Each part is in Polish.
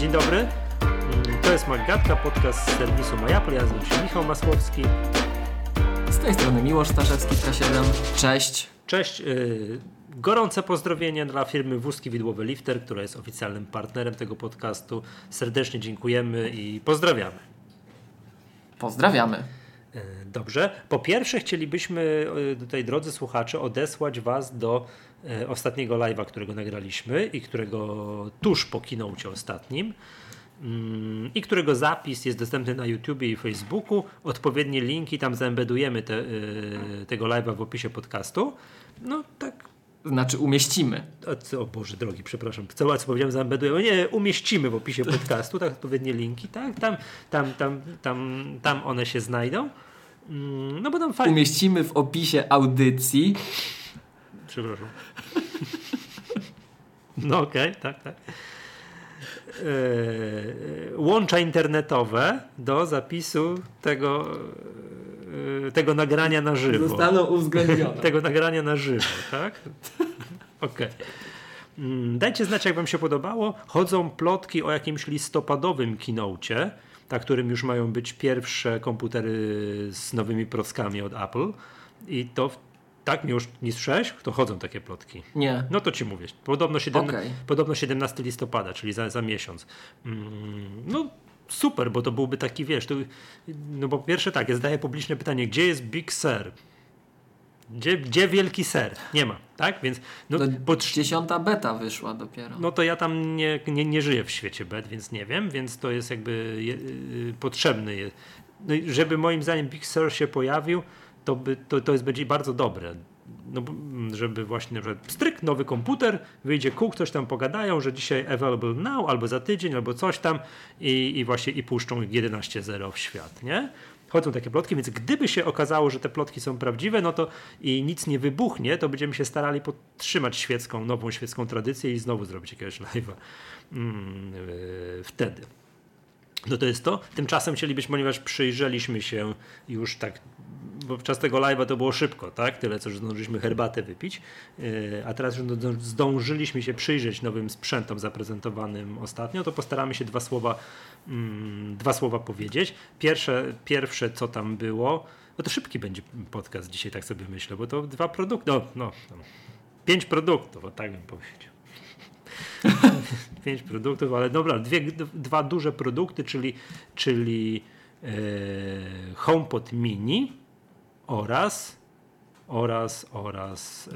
Dzień dobry. Mm, To jest Magatka, podcast z serwisu MyApple. Ja nazywam się Michał Masłowski. Z tej strony Miłosz Staszewski, K7. Cześć. Cześć. yy, Gorące pozdrowienia dla firmy Wózki Widłowy Lifter, która jest oficjalnym partnerem tego podcastu. Serdecznie dziękujemy i pozdrawiamy. Pozdrawiamy. Yy, Dobrze. Po pierwsze chcielibyśmy yy, tutaj, drodzy słuchacze, odesłać Was do ostatniego live'a, którego nagraliśmy i którego tuż po keynocie ostatnim. Mm, i którego zapis jest dostępny na YouTubie i Facebooku. Odpowiednie linki tam zaembedujemy te, yy, tego live'a w opisie podcastu. No tak. Znaczy umieścimy. Co, o Boże drogi, przepraszam. Co, co powiedziałem, zaembedujemy. Nie, umieścimy w opisie podcastu, tak, odpowiednie linki, tak, tam, tam, tam, tam, tam one się znajdą. Mm, No bo tam fajnie. Umieścimy w opisie audycji. Przepraszam. No okej, tak, tak. Eee, łącza internetowe do zapisu tego, eee, tego nagrania na żywo. Zostaną uwzględnione. Tego nagrania na żywo, tak? Okej. Mm, Dajcie znać, jak Wam się podobało. Chodzą plotki o jakimś listopadowym keynocie, na którym już mają być pierwsze komputery z nowymi prockami od Apple. I to w- tak mi już nie słyszałeś? To chodzą takie plotki. Nie. No to ci mówię. Podobno, siedem, Okej. podobno 17 listopada, czyli za, za miesiąc. Mm, No super, bo to byłby taki, wiesz, to, no bo pierwsze tak, jest daję publiczne pytanie, gdzie jest Big Sur? Gdzie, gdzie wielki ser? Nie ma, tak? Więc no, po, trz- Dziesiąta beta wyszła dopiero. no to ja tam nie, nie, nie żyję w świecie bet, więc nie wiem, więc to jest jakby je, y, potrzebny. Je, no żeby moim zdaniem Big Sur się pojawił, to, by, to, to jest będzie bardzo dobre. No, mm, żeby właśnie na przykład stryk, nowy komputer, wyjdzie kół, ktoś tam pogadają, że dzisiaj available now, albo za tydzień, albo coś tam i, i właśnie i puszczą 11.0 w świat, nie? Chodzą takie plotki, więc gdyby się okazało, że te plotki są prawdziwe, no to i nic nie wybuchnie, to będziemy się starali podtrzymać świecką, nową świecką tradycję i znowu zrobić jakiegoś live'a mm, yy, wtedy. No to jest to. Tymczasem chcielibyśmy, ponieważ przyjrzeliśmy się już tak, bo czas tego live'a to było szybko, tak? Tyle, co że zdążyliśmy herbatę wypić, yy, a teraz już zdąż- zdążyliśmy się przyjrzeć nowym sprzętom zaprezentowanym ostatnio, to postaramy się dwa słowa, mm, dwa słowa powiedzieć. Pierwsze, pierwsze, co tam było, no to szybki będzie podcast dzisiaj, tak sobie myślę, bo to dwa produkty, no, no, no pięć produktów, o tak bym powiedział. Pięć produktów, ale dobra, dwie, dwa duże produkty, czyli, czyli e, HomePod Mini oraz oraz, oraz e,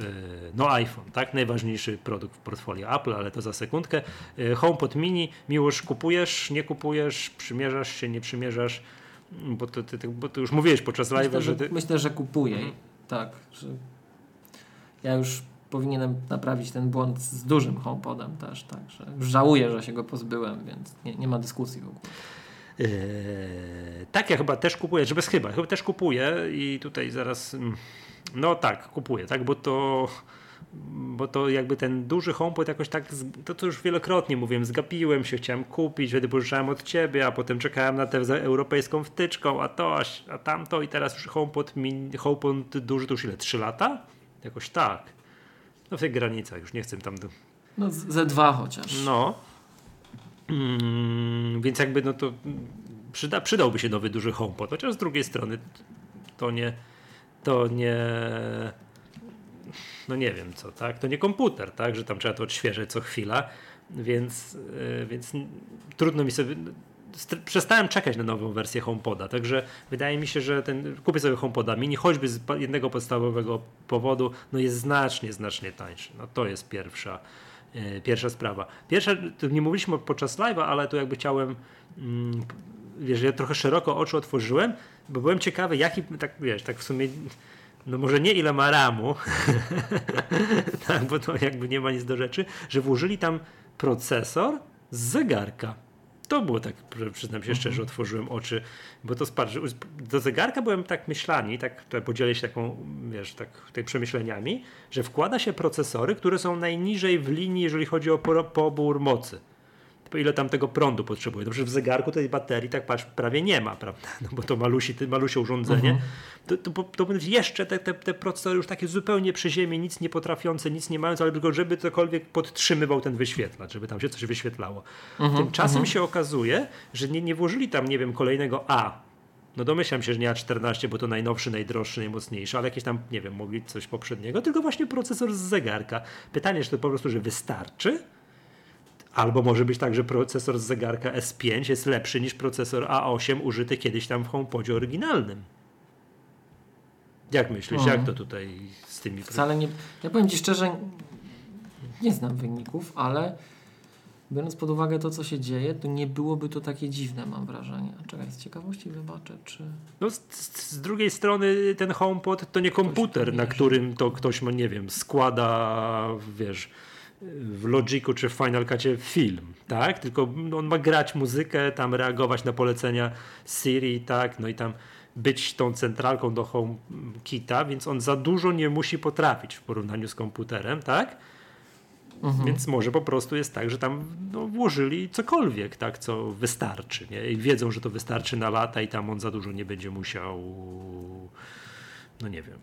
no iPhone, tak? Najważniejszy produkt w portfolio Apple, ale to za sekundkę. E, HomePod Mini, miłość kupujesz, nie kupujesz, przymierzasz się, nie przymierzasz, bo to, ty, bo to już mówiłeś podczas myślę, że ty... myślę, że kupuję. Mhm. Tak. Że ja już powinienem naprawić ten błąd z dużym HomePodem też. Tak, że już żałuję, że się go pozbyłem, więc nie, nie ma dyskusji w ogóle. Eee, tak, ja chyba też kupuję, że bez chyba, chyba też kupuję i tutaj zaraz, mm, no tak, kupuję, tak, bo to, bo to jakby ten duży HomePod jakoś tak, to co już wielokrotnie mówiłem, zgapiłem się, chciałem kupić, wtedy pożyczałem od ciebie, a potem czekałem na tę europejską wtyczką, a to, a, a tamto i teraz już HomePod, mini, HomePod duży to już ile, 3 lata? Jakoś tak. No w tych granicach, już nie chcę tam... Do... No z- ze dwa chociaż. No. Mm, więc jakby no to przyda, przydałby się nowy duży HomePod, chociaż z drugiej strony to nie to nie no nie wiem co, tak? To nie komputer, tak? Że tam trzeba to odświeżać co chwila, więc, yy, więc trudno mi sobie przestałem czekać na nową wersję HomePoda, także wydaje mi się, że ten kupię sobie HomePoda mini, choćby z jednego podstawowego powodu, no jest znacznie, znacznie tańszy. No to jest pierwsza Pierwsza sprawa. Pierwsza, to nie mówiliśmy podczas live'a, ale tu jakby chciałem, mm, wiesz, ja trochę szeroko oczy otworzyłem, bo byłem ciekawy, jaki, tak wiesz, tak w sumie, no może nie ile ma ramu, tak, bo to jakby nie ma nic do rzeczy, że włożyli tam procesor z zegarka. To było tak, przy- przyznam się szczerze, otworzyłem oczy, bo to spadł. Do zegarka byłem tak myślani, tak tutaj podzielę się taką, wiesz, tak tutaj przemyśleniami, że wkłada się procesory, które są najniżej w linii, jeżeli chodzi o po- pobór mocy. Ile tam tego prądu potrzebuje. Dobrze, w zegarku tej baterii tak patrz, prawie nie ma, prawda? No bo to malusi, malusie urządzenie. Mhm. To, to, to, to jeszcze te, te, te procesory już takie zupełnie przy ziemi, nic nie potrafiące, nic nie mające, ale tylko żeby cokolwiek podtrzymywał ten wyświetlacz, żeby tam się coś wyświetlało. Mhm. Tymczasem mhm. się okazuje, że nie, nie włożyli tam, nie wiem, kolejnego A no domyślam się, że nie A14, bo to najnowszy, najdroższy, najmocniejszy, ale jakieś tam, nie wiem, mogli coś poprzedniego, tylko właśnie procesor z zegarka. Pytanie, czy to po prostu, że wystarczy? Albo może być tak, że procesor z zegarka S5 jest lepszy niż procesor A8 użyty kiedyś tam w HomePodzie oryginalnym. Jak myślisz, mhm. jak to tutaj z tymi... Wcale nie... Ja powiem Ci szczerze, nie znam wyników, ale biorąc pod uwagę to, co się dzieje, to nie byłoby to takie dziwne, mam wrażenie. Czekaj, z ciekawości zobaczę, czy... No z, z drugiej strony ten HomePod to nie komputer, na którym to ktoś, ma, nie wiem, składa, wiesz, w Logicu czy w Final Cutie film, tak? Tylko on ma grać muzykę, tam reagować na polecenia Siri, tak? No i tam być tą centralką do HomeKita, więc on za dużo nie musi potrafić w porównaniu z komputerem, tak? Mhm. Więc może po prostu jest tak, że tam no, włożyli cokolwiek, tak, co wystarczy. Nie? I wiedzą, że to wystarczy na lata i tam on za dużo nie będzie musiał, no nie wiem,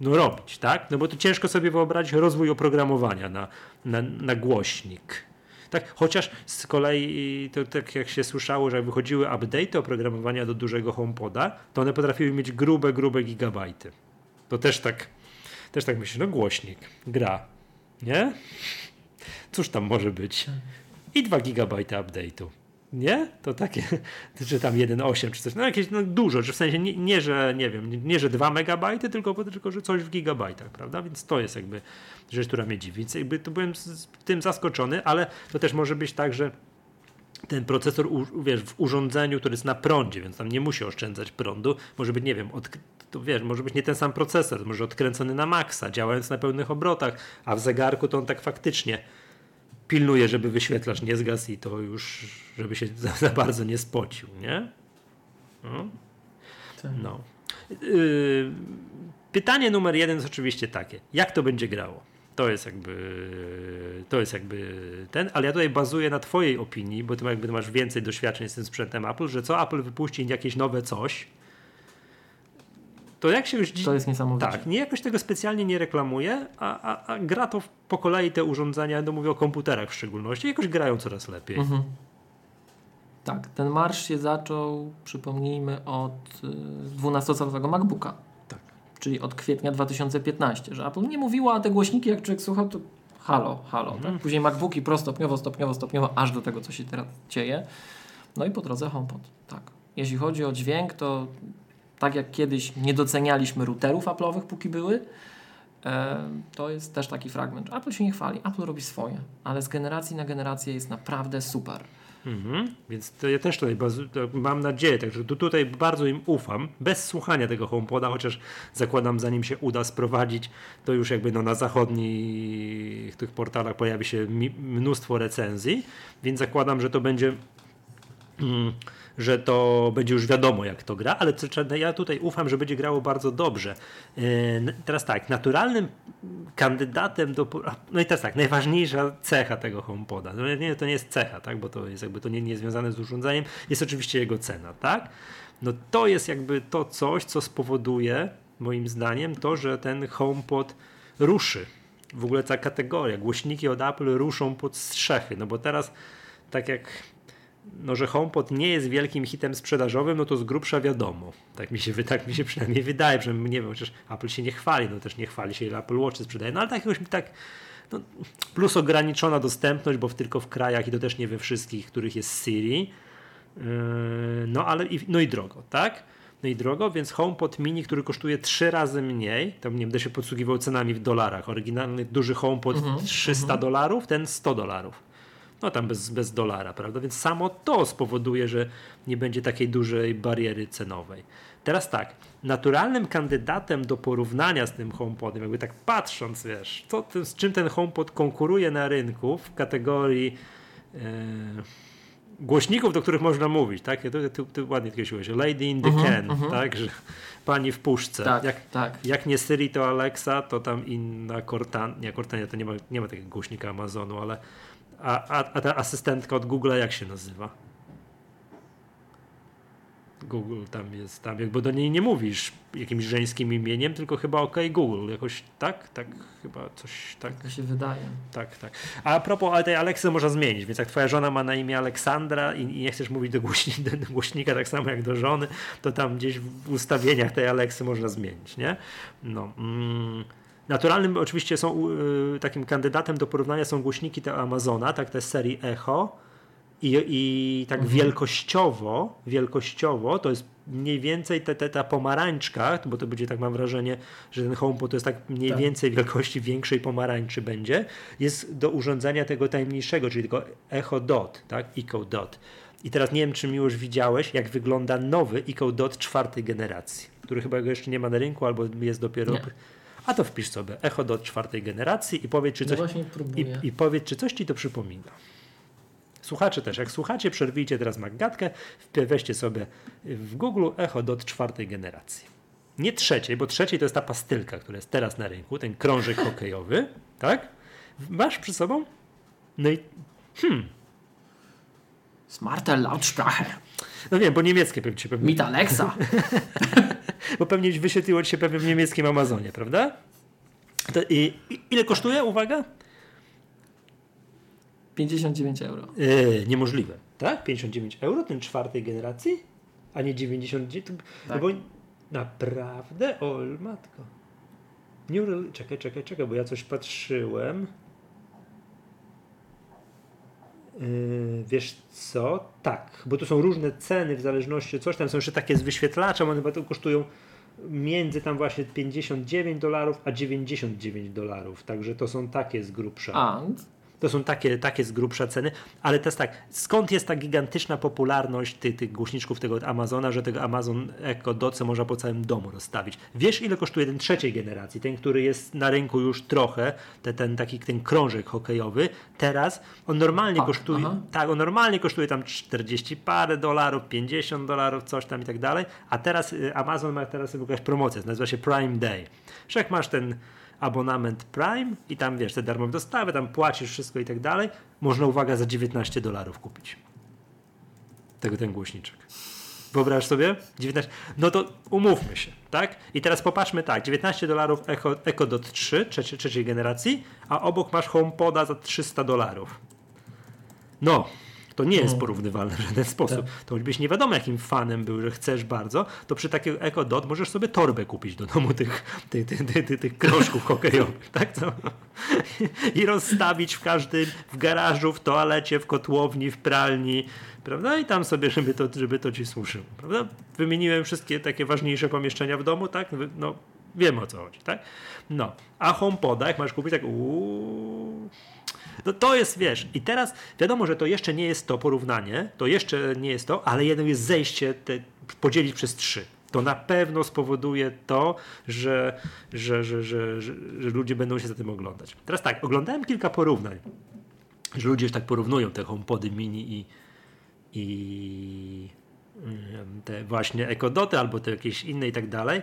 no robić, tak? No bo to ciężko sobie wyobrazić rozwój oprogramowania na, na, na głośnik. Tak, chociaż z kolei to tak jak się słyszało, że jak wychodziły update oprogramowania do dużego HomePoda, to one potrafiły mieć grube, grube gigabajty. To też tak, też tak myślę, no głośnik, gra, nie? Cóż tam może być? I 2 GB update'u. Nie? To takie, czy tam 1,8 czy coś, no jakieś no dużo, czy w sensie nie, nie, że nie wiem, nie, że 2 megabajty, tylko, tylko że coś w gigabajtach, prawda? Więc to jest jakby rzecz, która mnie dziwi. Więc jakby to byłem z, tym zaskoczony, ale to też może być tak, że ten procesor wiesz, w urządzeniu, który jest na prądzie, więc tam nie musi oszczędzać prądu, może być, nie wiem, od, to wiesz, może być nie ten sam procesor, może odkręcony na maksa, działając na pełnych obrotach, a w zegarku to on tak faktycznie pilnuje, żeby wyświetlacz nie zgasł i to już, żeby się za, za bardzo nie spocił, nie? No. Tak. no. Yy, pytanie numer jeden jest oczywiście takie, jak to będzie grało? To jest jakby to jest jakby ten, ale ja tutaj bazuję na twojej opinii, bo ty jakby masz więcej doświadczeń z tym sprzętem Apple, że co Apple wypuści jakieś nowe coś, to jak się już... To jest niesamowite. Tak, nie jakoś tego specjalnie nie reklamuje, a, a, a gra to po kolei te urządzenia, no mówię o komputerach w szczególności, jakoś grają coraz lepiej. Mhm. Tak, ten marsz się zaczął, przypomnijmy, od 12-calowego y, MacBooka. Tak. Czyli od kwietnia 2015, że Apple nie mówiła, a te głośniki, jak człowiek słuchał, to halo, halo. Mhm. Tak? Później MacBooki pro stopniowo, stopniowo, stopniowo, aż do tego, co się teraz dzieje. No i po drodze HomePod, tak. Jeśli chodzi o dźwięk, to tak jak kiedyś nie docenialiśmy routerów Apple'owych, póki były, e, to jest też taki fragment. Apple się nie chwali, Apple robi swoje, ale z generacji na generację jest naprawdę super. Mhm. Więc to ja też tutaj mam nadzieję, także tu, tutaj bardzo im ufam, bez słuchania tego HomePoda, chociaż zakładam, zanim się uda sprowadzić, to już jakby no na zachodnich tych portalach pojawi się mnóstwo recenzji, więc zakładam, że to będzie. Mm, że to będzie już wiadomo, jak to gra, ale ja tutaj ufam, że będzie grało bardzo dobrze. E, teraz tak, naturalnym kandydatem do. No i teraz tak, najważniejsza cecha tego HomePoda. No nie, to nie jest cecha, tak, bo to jest jakby to nie, nie jest związane z urządzeniem, jest oczywiście jego cena, tak? No to jest jakby to coś, co spowoduje, moim zdaniem, to, że ten HomePod ruszy. W ogóle ta kategoria, głośniki od Apple ruszą pod strzechy, no bo teraz tak jak no, że HomePod nie jest wielkim hitem sprzedażowym, no to z grubsza wiadomo. Tak mi się, tak mi się przynajmniej wydaje, że nie wiem, chociaż Apple się nie chwali, no też nie chwali się ile Apple Watch sprzedaje, no ale tak jakoś tak no, plus ograniczona dostępność, bo tylko w krajach i to też nie we wszystkich, których jest Siri, yy, no ale i, no i drogo, tak? No i drogo, więc HomePod mini, który kosztuje trzy razy mniej, tam nie będę się podsługiwał cenami w dolarach, oryginalny duży HomePod mm -hmm, 300 mm -hmm. dolarów, ten 100 dolarów no tam bez, bez dolara, prawda? Więc samo to spowoduje, że nie będzie takiej dużej bariery cenowej. Teraz tak, naturalnym kandydatem do porównania z tym HomePodem, jakby tak patrząc, wiesz, to, z czym ten HomePod konkuruje na rynku w kategorii e, głośników, do których można mówić, tak? Ty, ty, ty ładnie określiłeś, lady in the uh -huh, can, uh -huh. tak? Że pani w puszce. Tak, jak, tak. jak nie Siri, to Alexa, to tam inna Cortana, nie Cortana, to nie ma, nie ma takiego głośnika Amazonu, ale A, a, a ta asystentka od Google jak się nazywa? Google tam jest, tam jakby do niej nie mówisz jakimś żeńskim imieniem, tylko chyba OK Google, jakoś tak, tak, chyba coś tak. Tak się wydaje. Tak, tak. A, a propos, ale tej Aleksy można zmienić, więc jak twoja żona ma na imię Aleksandra i, i nie chcesz mówić do, głośni, do, głośnika tak samo jak do żony, to tam gdzieś w ustawieniach tej Aleksy można zmienić, nie? No. Mm. Naturalnym oczywiście są y, takim kandydatem do porównania są głośniki te Amazona, tak, te serii Echo, i, i tak mhm. wielkościowo, wielkościowo to jest mniej więcej te, te, ta pomarańczka, bo to będzie tak mam wrażenie, że ten HomePod to jest tak mniej tak. więcej wielkości większej pomarańczy będzie, jest do urządzenia tego tajemniejszego, czyli tego Echo Dot, tak, Echo Dot. I teraz nie wiem, czy mi już widziałeś, jak wygląda nowy Echo Dot czwartej generacji, który chyba jeszcze nie ma na rynku, albo jest dopiero... Nie. A to wpisz sobie Echo Dot czwartej generacji i powiedz, czy no coś, no i, i powiedz, czy coś ci to przypomina. Słuchacze też, jak słuchacie, przerwijcie teraz Maggatkę, weźcie sobie w Google Echo Dot czwartej generacji. Nie trzeciej, bo trzeciej to jest ta pastylka, która jest teraz na rynku, ten krążek hokejowy, tak? Masz przy sobą? No i hmm. Smarte Lautsprache. No wiem, bo niemieckie pewnie pewnie. Mit Alexa. bo pewnie wyświetliło ci się pewnie w niemieckim Amazonie, prawda? To i, ile kosztuje, uwaga? 59 euro. Yy, niemożliwe, tak? 59 euro ten czwartej generacji? A nie 99? No tak. No bo naprawdę? O, matko. Nie, czekaj, czekaj, czekaj, bo ja coś patrzyłem. Yy, wiesz co? Tak, bo tu są różne ceny w zależności coś. Tam są jeszcze takie z wyświetlaczem, one chyba kosztują między tam właśnie 59 dolarów a 99 dolarów. Także to są takie z grubsza. To są takie, takie z grubsza ceny, ale jest tak, skąd jest ta gigantyczna popularność tych, tych głośniczków tego Amazona, że tego Amazon Echo Dot można po całym domu rozstawić. Wiesz ile kosztuje ten trzeciej generacji, ten, który jest na rynku już trochę, te, ten taki ten krążek hokejowy, teraz on normalnie kosztuje, aha. tak, on normalnie kosztuje tam 40 parę dolarów, 50 dolarów, coś tam i tak dalej, a teraz y, Amazon ma teraz jakaś promocja, nazywa się Prime Day. Że jak masz ten abonament Prime i tam wiesz, te darmowe dostawy, tam płacisz wszystko i tak dalej, można uwaga za 19 dolarów kupić. Tego ten głośniczek. Wyobraź sobie? 19. No to umówmy się, tak? I teraz popatrzmy tak, 19 dolarów Echo, Echo Dot 3 trzeciej, generacji, a obok masz HomePoda za 300 dolarów. No, to nie jest porównywalne w żaden sposób. Tak. To choćbyś nie wiadomo jakim fanem był, że chcesz bardzo, to przy takim Echo Dot możesz sobie torbę kupić do domu tych, tych, tych, tych, tych, krążków hokejowych, tak? Co? I rozstawić w każdym, w garażu, w toalecie, w kotłowni, w pralni, prawda? I tam sobie, żeby to, żeby to ci służyło, prawda? Wymieniłem wszystkie takie ważniejsze pomieszczenia w domu, tak? No, wiem o co chodzi, tak? No, a HomePoda, jak masz kupić, tak uuu, no to jest, wiesz, i teraz wiadomo, że to jeszcze nie jest to porównanie, to jeszcze nie jest to, ale jedno jest zejście, te, podzielić przez trzy. To na pewno spowoduje to, że, że, że, że, że, że ludzie będą się za tym oglądać. Teraz tak, oglądałem kilka porównań, że ludzie już tak porównują te HomePody mini i, i te właśnie ekodoty albo te jakieś inne i tak dalej,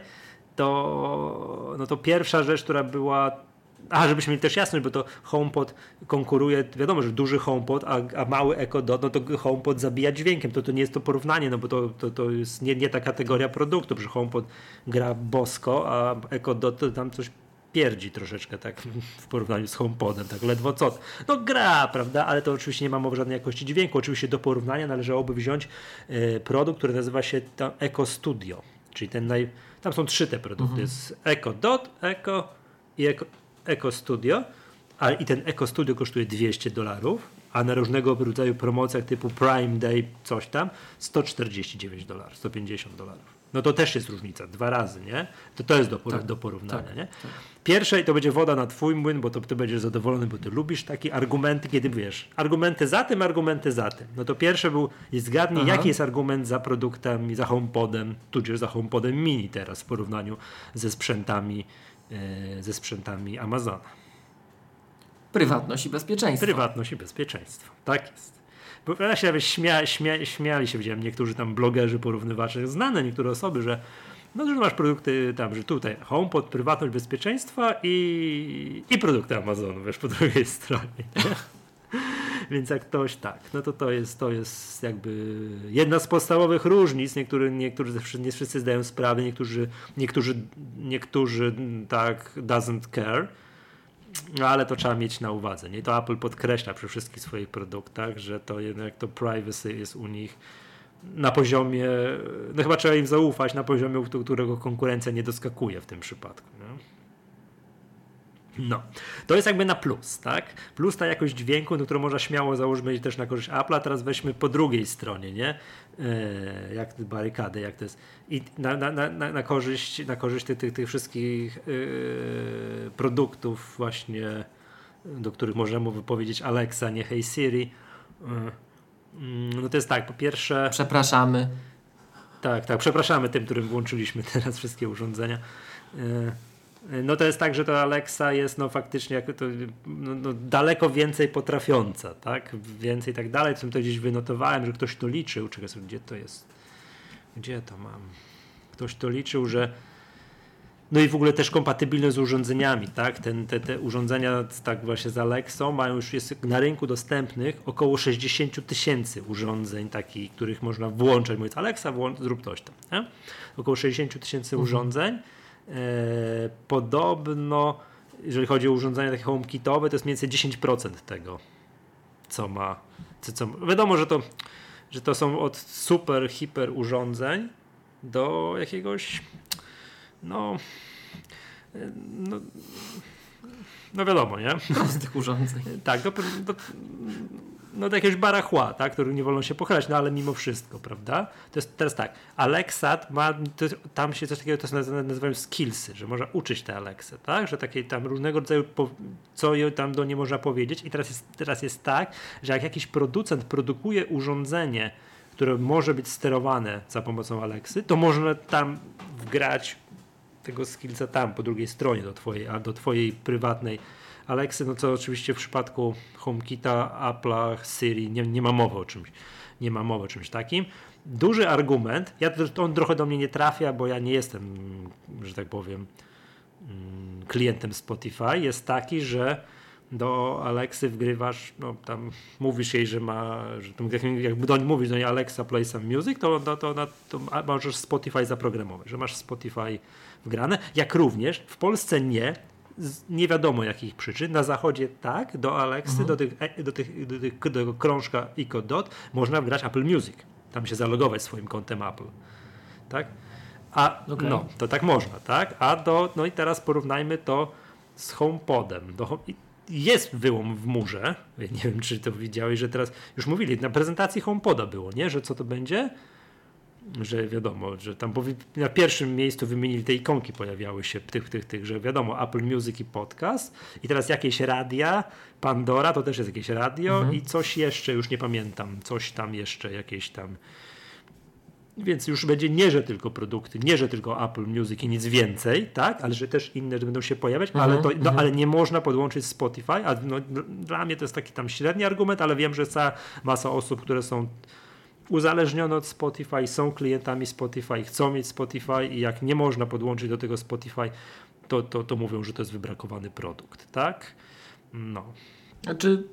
to, no to pierwsza rzecz, która była a, żebyśmy mieli też jasność, bo to HomePod konkuruje, wiadomo, że duży HomePod, a, a mały Echo Dot, no to HomePod zabija dźwiękiem, to, to nie jest to porównanie, no bo to, to, to jest nie, nie ta kategoria produktu, że HomePod gra bosko, a Echo Dot to tam coś pierdzi troszeczkę tak w porównaniu z HomePodem, tak ledwo co. No gra, prawda, ale to oczywiście nie ma mowy żadnej jakości dźwięku. Oczywiście do porównania należałoby wziąć y, produkt, który nazywa się Echo Studio, czyli ten naj... Tam są trzy te produkty, mhm. jest Echo Dot, Echo i Echo, Eco Studio, a i ten Eco Studio kosztuje 200 dolarów, a na różnego rodzaju promocjach typu Prime Day, coś tam, 149 dolarów, 150 dolarów. No to też jest różnica, dwa razy, nie? To to jest do, tak, do porównania, tak, nie? Tak. Pierwsze to będzie woda na twój młyn, bo to ty będziesz zadowolony, bo ty lubisz takie argumenty, kiedy wiesz, argumenty za tym, argumenty za tym. No to pierwsze był, zgadnij, Aha. jaki jest argument za produktem, za HomePodem, tudzież za HomePodem mini teraz w porównaniu ze sprzętami ze sprzętami Amazona. Prywatność i bezpieczeństwo. Prywatność i bezpieczeństwo. Tak jest. Bo ja się nawet śmia, śmia, śmiali się, widziałem niektórzy tam blogerzy, porównywacze, znane niektóre osoby, że no, że masz produkty tam, że tutaj HomePod, prywatność, bezpieczeństwa i, i produkty Amazonu, wiesz, po drugiej stronie. Więc jak ktoś tak, no to to jest, to jest jakby jedna z podstawowych różnic. Niektórzy, niektórzy nie wszyscy zdają sprawę, niektórzy, niektórzy, niektórzy tak doesn't care. Ale to trzeba mieć na uwadze. Nie? To Apple podkreśla przy wszystkich swoich produktach, że to jednak to privacy jest u nich na poziomie, no chyba trzeba im zaufać, na poziomie, którego konkurencja nie doskakuje w tym przypadku. Nie? No, to jest jakby na plus, tak? Plus ta jakość dźwięku, no, którą można śmiało założyć też na korzyść Apple'a, teraz weźmy po drugiej stronie, nie? E, jak barykady, jak to jest. I na, na, na, na korzyść, na korzyść tych, tych, tych wszystkich yy, produktów właśnie, do których możemy wypowiedzieć Alexa, nie Hey Siri. Yy, no to jest tak, po pierwsze... Przepraszamy. Tak, tak, przepraszamy tym, którym włączyliśmy teraz wszystkie urządzenia. Yy, no to jest tak, że to Alexa jest no faktycznie to, no, no daleko więcej potrafiąca, tak? Więcej tak dalej. Co to gdzieś wynotowałem, że ktoś to liczył. Czekaj sobie, gdzie to jest? Gdzie to mam? Ktoś to liczył, że no i w ogóle też kompatybilne z urządzeniami, tak? Ten, te, te urządzenia tak właśnie z Alexą mają już jest na rynku dostępnych około 60 tysięcy urządzeń takich, których można włączać. Mówiąc Alexa, włącz, zrób coś tam. Nie? Około 60 tysięcy mhm. urządzeń E, podobno, jeżeli chodzi o urządzenia takie HomeKitowe, to jest mniej więcej 10% tego, co ma. Co, co, wiadomo, że to, że to są od super, hiper urządzeń do jakiegoś no, no, no wiadomo, nie? Prostych urządzeń. Tak, do, do, no do jakiegoś barachła, tak, który nie wolno się pochylać, no ale mimo wszystko, prawda? To jest teraz tak, Alexa ma, to, tam się coś takiego to nazywają skillsy, że można uczyć te Alexa, tak? Że takie tam różnego rodzaju, po, co tam do nie można powiedzieć i teraz jest, teraz jest tak, że jak jakiś producent produkuje urządzenie, które może być sterowane za pomocą Alexy, to można tam wgrać tego skillsa tam po drugiej stronie do twojej, do twojej prywatnej Alexy, no co oczywiście w przypadku HomeKita, Apple'a, Siri nie, nie ma mowy o czymś, nie ma mowy o czymś takim. Duży argument, ja, on trochę do mnie nie trafia, bo ja nie jestem, że tak powiem, mm, klientem Spotify, jest taki, że do Alexy wgrywasz, no tam mówisz jej, że ma, że jak, jakby do niej mówisz do niej Alexa play some music, to, to, to, to możesz Spotify zaprogramować, że masz Spotify wgrane, jak również w Polsce nie, z nie wiadomo jakich przyczyn. Na zachodzie tak, do Alexy, mhm. do, tych, e, do, tych, do, tych, do tego krążka Ico Dot można wgrać Apple Music. Tam się zalogować swoim kontem Apple. Tak? A okay. no, to tak można, tak? A do, no i teraz porównajmy to z HomePodem. Do, jest wyłom w murze. Ja nie wiem, czy to widziałeś, że teraz już mówili, na prezentacji HomePoda było, nie? Że co to będzie? Że wiadomo, że tam na pierwszym miejscu wymienili te ikonki pojawiały się tych, tych, tych, że wiadomo, Apple Music i podcast i teraz jakieś radia, Pandora to też jest jakieś radio mhm. i coś jeszcze, już nie pamiętam, coś tam jeszcze, jakieś tam więc już będzie nie, że tylko produkty, nie, że tylko Apple Music i nic więcej, tak, ale że też inne będą się pojawiać, mhm, ale, to, no, mhm. ale nie można podłączyć Spotify, a no, dla mnie to jest taki tam średni argument, ale wiem, że cała masa osób, które są uzależnione od Spotify, są klientami Spotify, chcą mieć Spotify i jak nie można podłączyć do tego Spotify, to, to, to mówią, że to jest wybrakowany produkt, tak? No. Znaczy,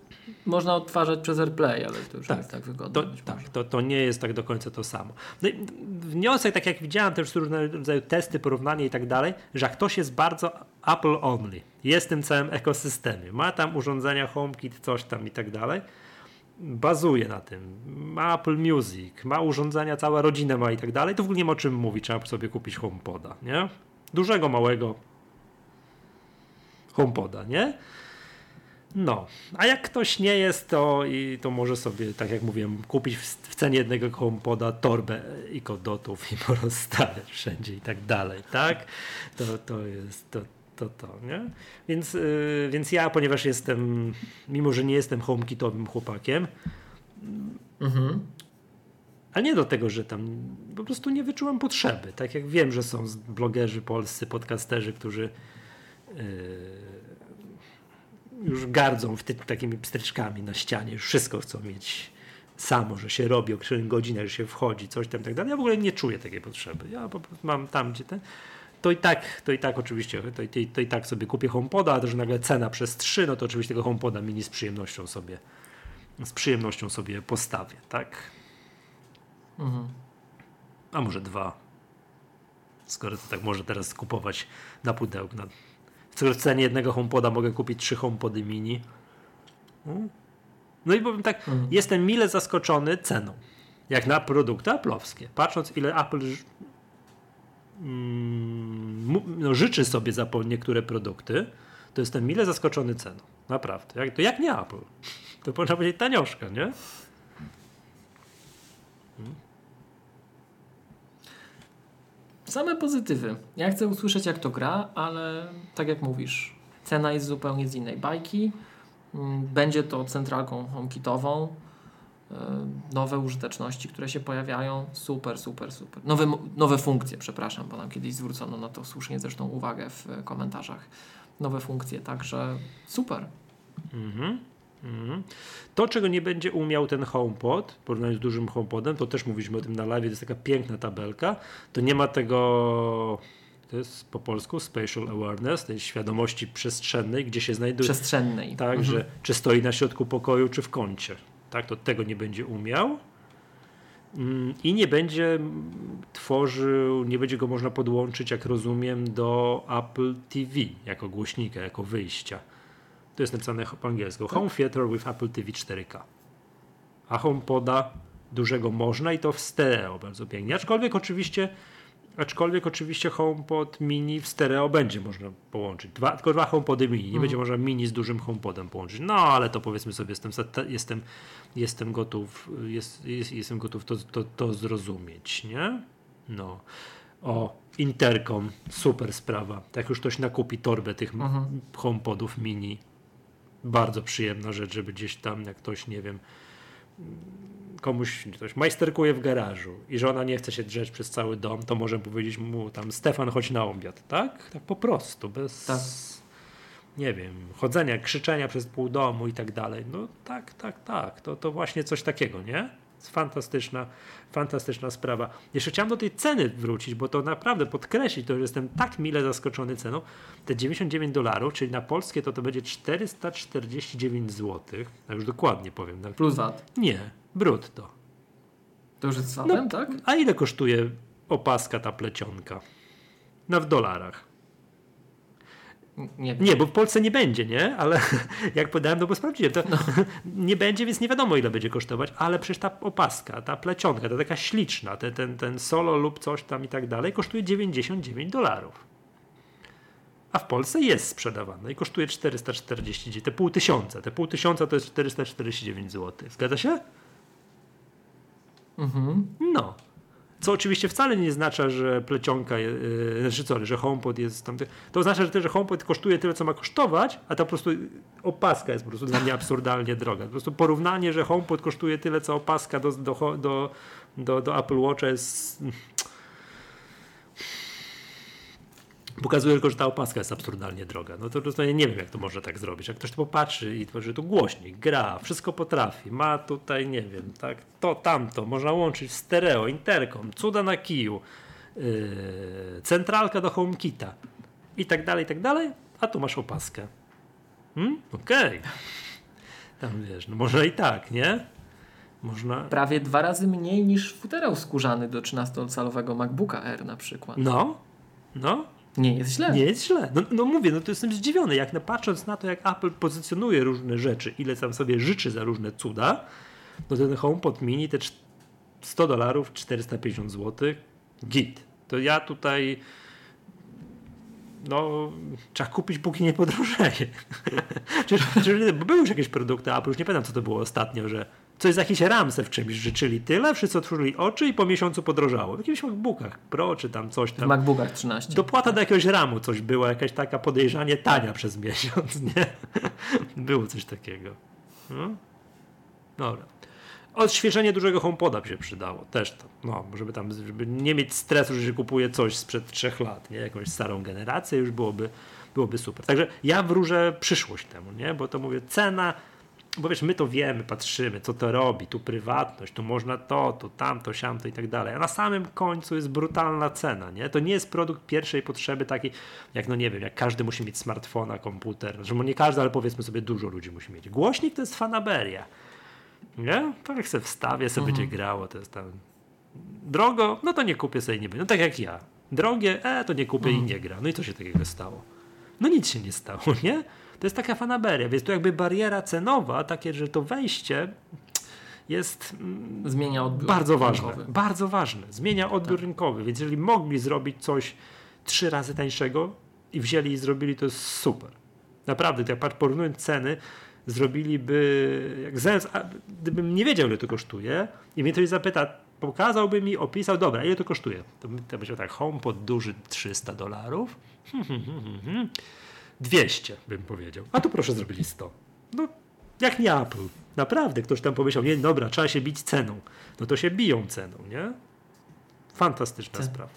można odtwarzać przez AirPlay, ale to już tak, jest tak wygodne. To, tak, to, to nie jest tak do końca to samo. No wniosek, tak jak widziałem też różne rodzaju testy, porównanie i tak dalej, że jak ktoś jest bardzo Apple only, jest tym całym ekosystemie, ma tam urządzenia HomeKit, coś tam i tak dalej, bazuje na tym, ma Apple Music, ma urządzenia, cała rodzina ma i tak dalej, to w ogóle nie ma o czym mówić, trzeba sobie kupić HomePoda, nie? Dużego, małego HomePoda, nie? No, a jak ktoś nie jest, to, i to może sobie, tak jak mówiłem, kupić w, cenie jednego HomePoda torbę i kodotów i porozstawiać wszędzie i tak dalej, tak? To, to jest, to, to to, nie? Więc, yy, więc ja, ponieważ jestem, mimo że nie jestem homekitowym chłopakiem, mhm. ale nie do tego, że tam po prostu nie wyczułem potrzeby. Tak jak wiem, że są blogerzy polscy, podcasterzy, którzy yy, już gardzą w ty, takimi pstryczkami na ścianie, już wszystko chcą mieć samo, że się robi o których godzinach, że się wchodzi, coś tam tak dalej. Ja w ogóle nie czuję takiej potrzeby. Ja po prostu mam tam, gdzie ten to i tak, to i tak oczywiście, to, i, to i tak sobie kupię HomePoda, a to, że nagle cena przez 3, no to oczywiście tego HomePoda mini z przyjemnością sobie z przyjemnością sobie postawię, tak? Mhm. A może dwa. Skoro to tak może teraz kupować na pudełku. Na... W cenie jednego HomePoda mogę kupić trzy HomePody mini. Hmm? No i powiem tak, mhm. jestem mile zaskoczony ceną. Jak na produkty aplowskie. Patrząc ile Apple mm, no, życzy sobie za niektóre produkty, to jestem mile zaskoczony ceną. Naprawdę. Jak, to jak nie Apple. To można powiedzieć tanioszka, nie? Hmm. Same pozytywy. Ja chcę usłyszeć, jak to gra, ale tak jak mówisz, cena jest zupełnie z innej bajki. Mm, będzie to centralką HomeKitową. E, nowe użyteczności, które się pojawiają. Super, super, super. Nowe, nowe funkcje, przepraszam, bo nam kiedyś zwrócono na to słusznie zresztą uwagę w komentarzach. Nowe funkcje, także super. Mhm. Mhm. To, czego nie będzie umiał ten HomePod, w porównaniu z dużym HomePodem, to też mówiliśmy o tym na live, to jest taka piękna tabelka, to nie ma tego, to jest po polsku spatial awareness, tej świadomości przestrzennej, gdzie się znajduje. Przestrzennej. Tak, mhm. że czy stoi na środku pokoju, czy w kącie. Tak, to tego nie będzie umiał. Mm, I nie będzie tworzył, nie będzie go można podłączyć, jak rozumiem, do Apple TV jako głośnika, jako wyjścia. To jest napisane po angielsku. Home Theater with Apple TV 4K. A HomePoda dużego można i to w stereo bardzo pięknie. Aczkolwiek oczywiście Aczkolwiek oczywiście HomePod mini w stereo będzie można połączyć. Dwa, tylko dwa HomePody mini. Nie mm. będzie można mini z dużym HomePodem połączyć. No ale to powiedzmy sobie, jestem, jestem, jestem gotów, jest, jest, jestem gotów to, to, to zrozumieć, nie? No. O, Intercom, super sprawa. Tak już ktoś nakupi torbę tych mhm. HomePodów mini, bardzo przyjemna rzecz, żeby gdzieś tam, jak ktoś, nie wiem, komuś ktoś majsterkuje w garażu i żona nie chce się drzeć przez cały dom, to może powiedzieć mu tam Stefan, chodź na obiad, tak? Tak po prostu, bez tak. nie wiem, chodzenia, krzyczenia przez pół domu i tak dalej. No tak, tak, tak. To, to właśnie coś takiego, nie? Fantastyczna, fantastyczna sprawa. Jeszcze chciałem do tej ceny wrócić, bo to naprawdę podkreślić, to że jestem tak mile zaskoczony ceną. Te 99 dolarów, czyli na polskie to to będzie 449 zł. Ja już dokładnie powiem. Plus VAT? Nie, brutto. To już jest z VAT-em, no, tak? A ile kosztuje opaska ta plecionka? No w dolarach. Nie, nie, bo w Polsce nie będzie, nie? Ale jak podałem, no bo sprawdziłem, to no. nie będzie, więc nie wiadomo ile będzie kosztować, ale przecież ta opaska, ta plecionka, ta taka śliczna, ten, ten, ten solo lub coś tam i tak dalej, kosztuje 99 dolarów. A w Polsce jest sprzedawana i kosztuje 449, te pół tysiąca. Te pół tysiąca to jest 449 zł. Zgadza się? Mhm. No. Co oczywiście wcale nie oznacza, że plecionka, yy, znaczy sorry, że HomePod jest tam. To oznacza, że, też, że HomePod kosztuje tyle, co ma kosztować, a ta po prostu opaska jest po prostu dla mnie absurdalnie droga. Po prostu porównanie, że HomePod kosztuje tyle, co opaska do, do, do, do, do Apple Watcha jest pokazuje tylko, że ta opaska jest absurdalnie droga. No to ja nie wiem, jak to można tak zrobić. Jak ktoś to popatrzy i tworzy tu głośnik, gra, wszystko potrafi, ma tutaj, nie wiem, tak, to, tamto, można łączyć stereo, interkom, cuda na kiju, yy, centralka do HomeKita i tak dalej, i tak dalej, a tu masz opaskę. Hmm? Okej. Okay. Tam wiesz, no można i tak, nie? Można... Prawie dwa razy mniej niż futerał skórzany do 13-calowego MacBooka R na przykład. No, no, nie jest źle. Nie jest źle. No, no mówię, no to jestem zdziwiony, jak na, patrząc na to, jak Apple pozycjonuje różne rzeczy, ile tam sobie życzy za różne cuda, no ten HomePod mini, te 100 dolarów, 450 zł, git. To ja tutaj no, trzeba kupić, póki nie podrożeje. były już jakieś produkty Apple, już nie pamiętam, co to było ostatnio, że coś za jakiś ramsę w czymś życzyli tyle, wszyscy otworzyli oczy i po miesiącu podrożało. W jakimś MacBookach Pro czy tam coś tam. W MacBookach 13. Dopłata do jakiegoś ramu coś była, jakaś taka podejrzanie tania przez miesiąc, nie? Było coś takiego. No? Dobra. Odświeżenie dużego HomePoda by się przydało. Też to. No, żeby tam, żeby nie mieć stresu, że się kupuje coś sprzed trzech lat, nie? Jakąś starą generację, już byłoby, byłoby super. Także ja wróżę przyszłość temu, nie? Bo to mówię, cena bo wiesz, my to wiemy, patrzymy, co to robi, tu prywatność, tu można to, tu tamto, siamto i tak dalej. A na samym końcu jest brutalna cena, nie? To nie jest produkt pierwszej potrzeby taki, jak no nie wiem, jak każdy musi mieć smartfona, komputer, że nie każdy, ale powiedzmy sobie dużo ludzi musi mieć. Głośnik to jest fanaberia. Nie? To jak sobie wstawię, sobie Mhm. będzie grało, to jest tam drogo, no to nie kupię sobie nie będzie. No tak jak ja. Drogie, e, to nie kupię Mhm. i nie gra. No i co się takiego stało? No nic się nie stało, nie? To jest taka fanaberia, więc tu jakby bariera cenowa, takie, że to wejście jest mm, Zmienia odbiór. bardzo ważne. rynkowy. Bardzo ważne. Zmienia odbiór Tak. rynkowy, więc jeżeli mogli zrobić coś trzy razy tańszego i wzięli i zrobili, to jest super. Naprawdę, jak porównując ceny, zrobiliby, jak a, gdybym nie wiedział, ile to kosztuje i mnie ktoś zapyta, pokazałby mi, opisał, dobra, ile to kosztuje? To bym to powiedział tak, HomePod duży 300 dolarów, 200 bym powiedział, a tu proszę zrobili 100. No, jak nie Apple. Naprawdę, ktoś tam pomyślał, nie, dobra, trzeba się bić ceną. No to się biją ceną, nie? Fantastyczna Tak. sprawa.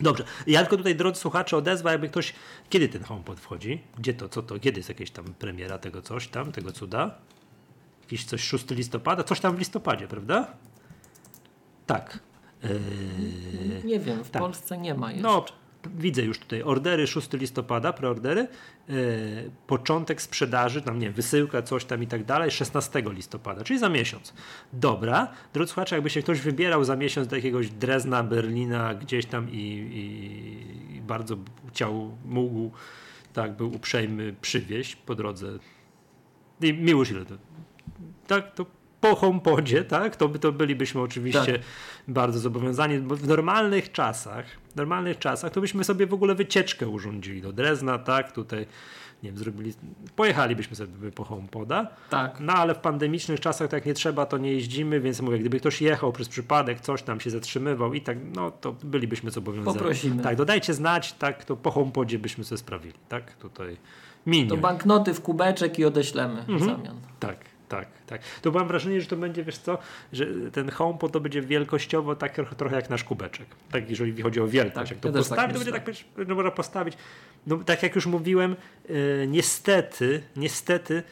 Dobrze, ja tylko tutaj, drodzy słuchacze, odezwa, jakby ktoś, kiedy ten HomePod wchodzi? Gdzie to, co to, kiedy jest jakaś tam premiera tego coś tam, tego cuda? Jakiś coś 6 listopada? Coś tam w listopadzie, prawda? Tak. Yy, Nie wiem, w Tak. Polsce nie ma jeszcze. no, widzę już tutaj ordery 6 listopada, preordery, yy, początek sprzedaży, tam nie wysyłka, coś tam i tak dalej, 16 listopada, czyli za miesiąc. Dobra, drodzy słuchacze, jakby się ktoś wybierał za miesiąc do jakiegoś Drezna, Berlina, gdzieś tam i, i, i bardzo chciał, mógł, tak, był uprzejmy przywieźć po drodze. I miłość ile to? Tak, to po HomePodzie, tak, to, to bylibyśmy oczywiście Tak. bardzo zobowiązani, bo w normalnych czasach, w normalnych czasach, to byśmy sobie w ogóle wycieczkę urządzili do Drezna, tak, tutaj, nie wiem, zrobili, pojechalibyśmy sobie po HomePoda, Tak. no ale w pandemicznych czasach, tak jak nie trzeba, to nie jeździmy, więc mówię, gdyby ktoś jechał przez przypadek, coś tam się zatrzymywał i tak, no to bylibyśmy zobowiązani. Poprosimy. Tak, dodajcie znać, tak, to po HomePodzie byśmy sobie sprawili, tak, tutaj minion. To banknoty w kubeczek i odeślemy Mhm. w zamian. Tak, tak, tak. To mam wrażenie, że to będzie, wiesz co, że ten HomePod to będzie wielkościowo tak trochę, jak nasz kubeczek. Tak, jeżeli chodzi o wielkość. Tak, jak to ja tak to będzie tak, że można postawić. No, tak jak już mówiłem, e, niestety, niestety,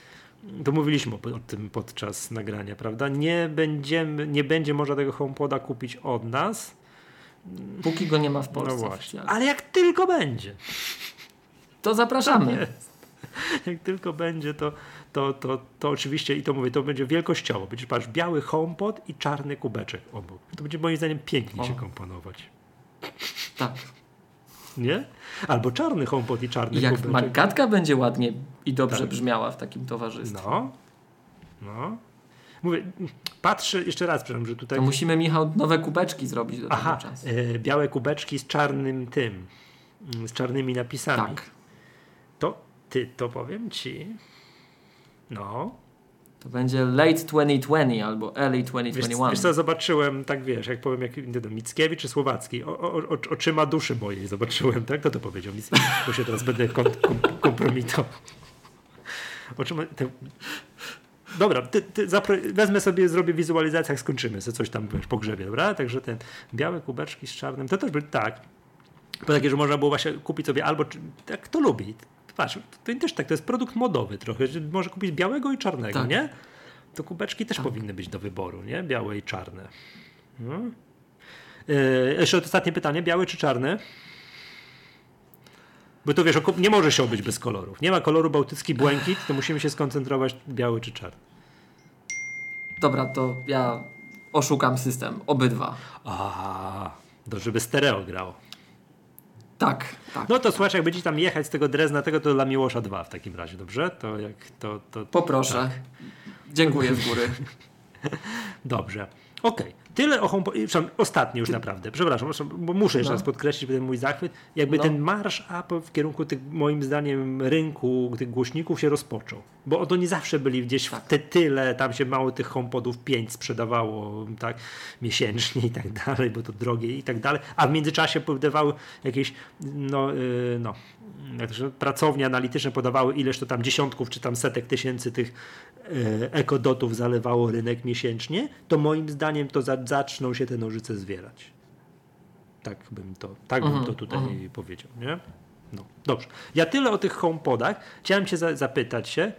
to mówiliśmy o, o tym podczas nagrania, prawda? Nie będziemy, nie będzie można tego HomePoda kupić od nas. Póki go nie ma w Polsce. no właśnie. Ale jak tylko będzie, To zapraszamy. Jak tylko będzie, to, to, to, to oczywiście, i to mówię, to będzie wielkościowo. Będzie, patrz, biały HomePod i czarny kubeczek obok. To będzie moim zdaniem pięknie się O. komponować. Tak. Nie? Albo czarny HomePod i czarny I jak kubeczek. magatka będzie ładnie i dobrze Tak. brzmiała w takim towarzystwie. No. No. Mówię, patrzę jeszcze raz, przepraszam, że tutaj... To musimy, Michał, nowe kubeczki zrobić do Aha, tego czasu. e, białe kubeczki z czarnym tym, mm, z czarnymi napisami. Tak. To ty, to powiem ci. No. To będzie late 2020 albo early Wiesz, 2021. wiesz co, zobaczyłem, tak wiesz, jak powiem, jak nie wiem, Mickiewicz czy Słowacki, o, o, o, oczyma duszy mojej zobaczyłem, tak? Kto to powiedział? Mickiewicz, bo się teraz będę kom, kom, kompromitował. Oczyma, te... Dobra, ty, ty zapro... wezmę sobie, zrobię wizualizację, jak skończymy, sobie coś tam wiesz, pogrzebie, dobra? Także ten białe kubeczki z czarnym, to też by tak. Bo takie, że można było właśnie kupić sobie albo, jak kto lubi. Patrz, to też tak, to jest produkt modowy trochę, że może kupić białego i czarnego, Tak. nie? To kubeczki też Tak. powinny być do wyboru, nie? Białe i czarne. No. Yy, jeszcze ostatnie pytanie, biały czy czarny? Bo to wiesz, nie może się obyć bez kolorów. Nie ma koloru bałtycki błękit, to musimy się skoncentrować biały czy czarny. Dobra, to ja oszukam system. Obydwa. A, to żeby stereo grało. Tak, tak. No to słuchaj, jak będziecie tam jechać z tego Drezna, tego to dla Miłosza 2 w takim razie, dobrze? To jak to. to Poproszę. Tak. Dziękuję z góry. Dobrze. Okej. Tyle o HomePod. Przepraszam, Ostatni już naprawdę. Przepraszam, bo muszę jeszcze No. raz podkreślić ten mój zachwyt. Jakby No. ten marsz Apple w kierunku tych, moim zdaniem, rynku tych głośników się rozpoczął. Bo oto nie zawsze byli gdzieś w te tyle, tam się mało tych HomePodów 5 sprzedawało tak miesięcznie i tak dalej, bo to drogie i tak dalej. A w międzyczasie podawały jakieś, no, yy, no pracownie analityczne podawały ileś to tam dziesiątków czy tam setek tysięcy tych e, ekodotów zalewało rynek miesięcznie, to moim zdaniem to za, zaczną się te nożyce zwierać. Tak bym to, tak bym Mhm, to tutaj powiedział, nie? No, dobrze. Ja tyle o tych HomePodach. Chciałem cię za, zapytać się,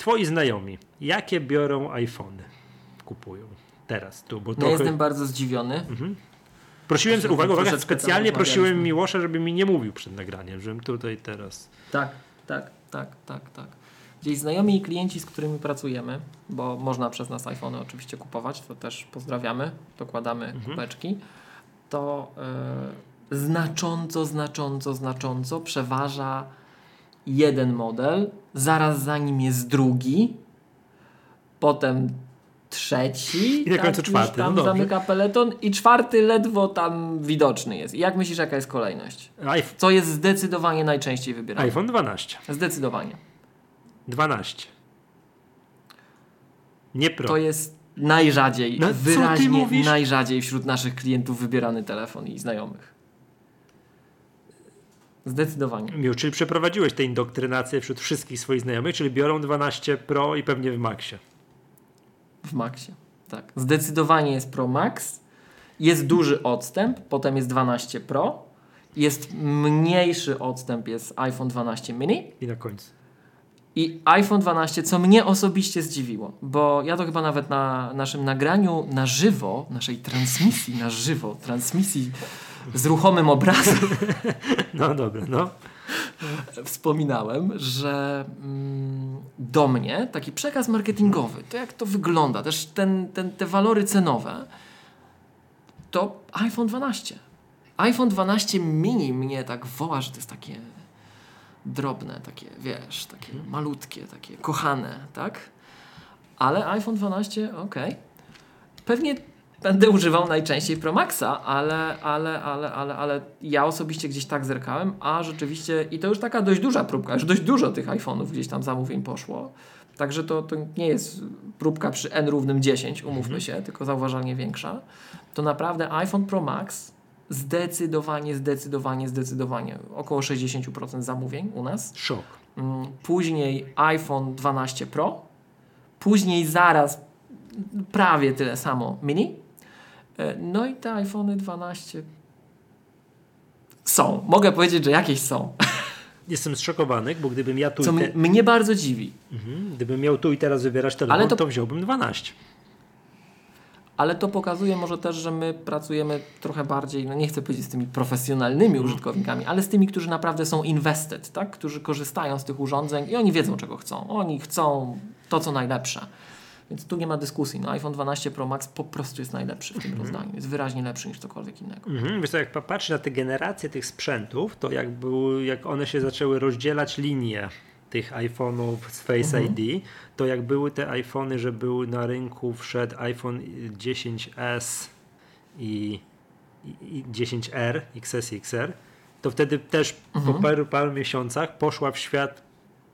twoi znajomi, jakie biorą iPhony? Kupują teraz tu, bo Ja trochę... jestem bardzo zdziwiony. Prosiłem, Troszeczkę- uwaga, uwaga, specjalnie prosiłem. Miłosza, żeby mi nie mówił przed nagraniem, żebym tutaj teraz... Tak, tak, tak, tak, tak. Gdzieś znajomi i klienci, z którymi pracujemy, bo można przez nas iPhony oczywiście kupować, to też pozdrawiamy, dokładamy Mhm. kubeczki, to y, znacząco, znacząco, znacząco przeważa jeden model, zaraz za nim jest drugi, potem trzeci, I na końcu już czwarty, tam no zamyka peleton i czwarty ledwo tam widoczny jest. I jak myślisz, jaka jest kolejność? iPhone, Co jest zdecydowanie najczęściej wybierane? iPhone 12. Zdecydowanie. 12. Nie Pro. To jest najrzadziej, No, wyraźnie najrzadziej wśród naszych klientów wybierany telefon i znajomych. Zdecydowanie. Miło, czyli przeprowadziłeś tę indoktrynację wśród wszystkich swoich znajomych, czyli biorą 12 Pro i pewnie w Maxie. W Maxie. Tak. Zdecydowanie jest Pro Max. Jest duży odstęp, potem jest 12 Pro. Jest mniejszy odstęp, jest iPhone 12 mini. I na końcu. I iPhone 12, co mnie osobiście zdziwiło, bo ja to chyba nawet na naszym nagraniu na żywo, naszej transmisji na żywo, transmisji z ruchomym obrazem, No dobra, no. wspominałem, że mm, do mnie taki przekaz marketingowy, to jak to wygląda, też ten, ten, te walory cenowe, to iPhone 12. iPhone 12 mini mnie tak woła, że to jest takie drobne, takie, wiesz, takie malutkie, takie kochane, tak? Ale iPhone 12, okej. Pewnie będę używał najczęściej Pro Maxa, ale, ale, ale, ale, ale ja osobiście gdzieś tak zerkałem, a rzeczywiście, i to już taka dość duża próbka, już dość dużo tych iPhone'ów gdzieś tam zamówień poszło. Także to, to nie jest próbka przy n równym 10, umówmy się, tylko zauważalnie większa. To naprawdę iPhone Pro Max zdecydowanie, zdecydowanie, zdecydowanie około 60% zamówień u nas. Szok. Mm, Później iPhone 12 Pro. Później zaraz prawie tyle samo mini. E, No i te iPhony 12 są. Mogę powiedzieć, że jakieś są. Jestem zszokowany, bo gdybym ja tu Co te... mnie bardzo dziwi. mhm. Gdybym miał tu i teraz wybierać telefon, Ale to... to- wziąłbym 12. Ale to pokazuje może też, że my pracujemy trochę bardziej, no nie chcę powiedzieć z tymi profesjonalnymi użytkownikami, ale z tymi, którzy naprawdę są invested, tak? którzy korzystają z tych urządzeń i oni wiedzą, czego chcą. Oni chcą to, co najlepsze. Więc tu nie ma dyskusji. No, iPhone 12 Pro Max po prostu jest najlepszy w tym rozdaniu. Jest wyraźnie lepszy niż cokolwiek innego. Mhm. Wiesz co, jak patrzę na te generacje tych sprzętów, to jak, był, jak one się zaczęły rozdzielać linie tych iPhone'ów z Face ID, to jak były te iPhony, że był na rynku wszedł iPhone 10s i, i, i 10R, XS i XR, to wtedy też po paru, paru miesiącach poszła w świat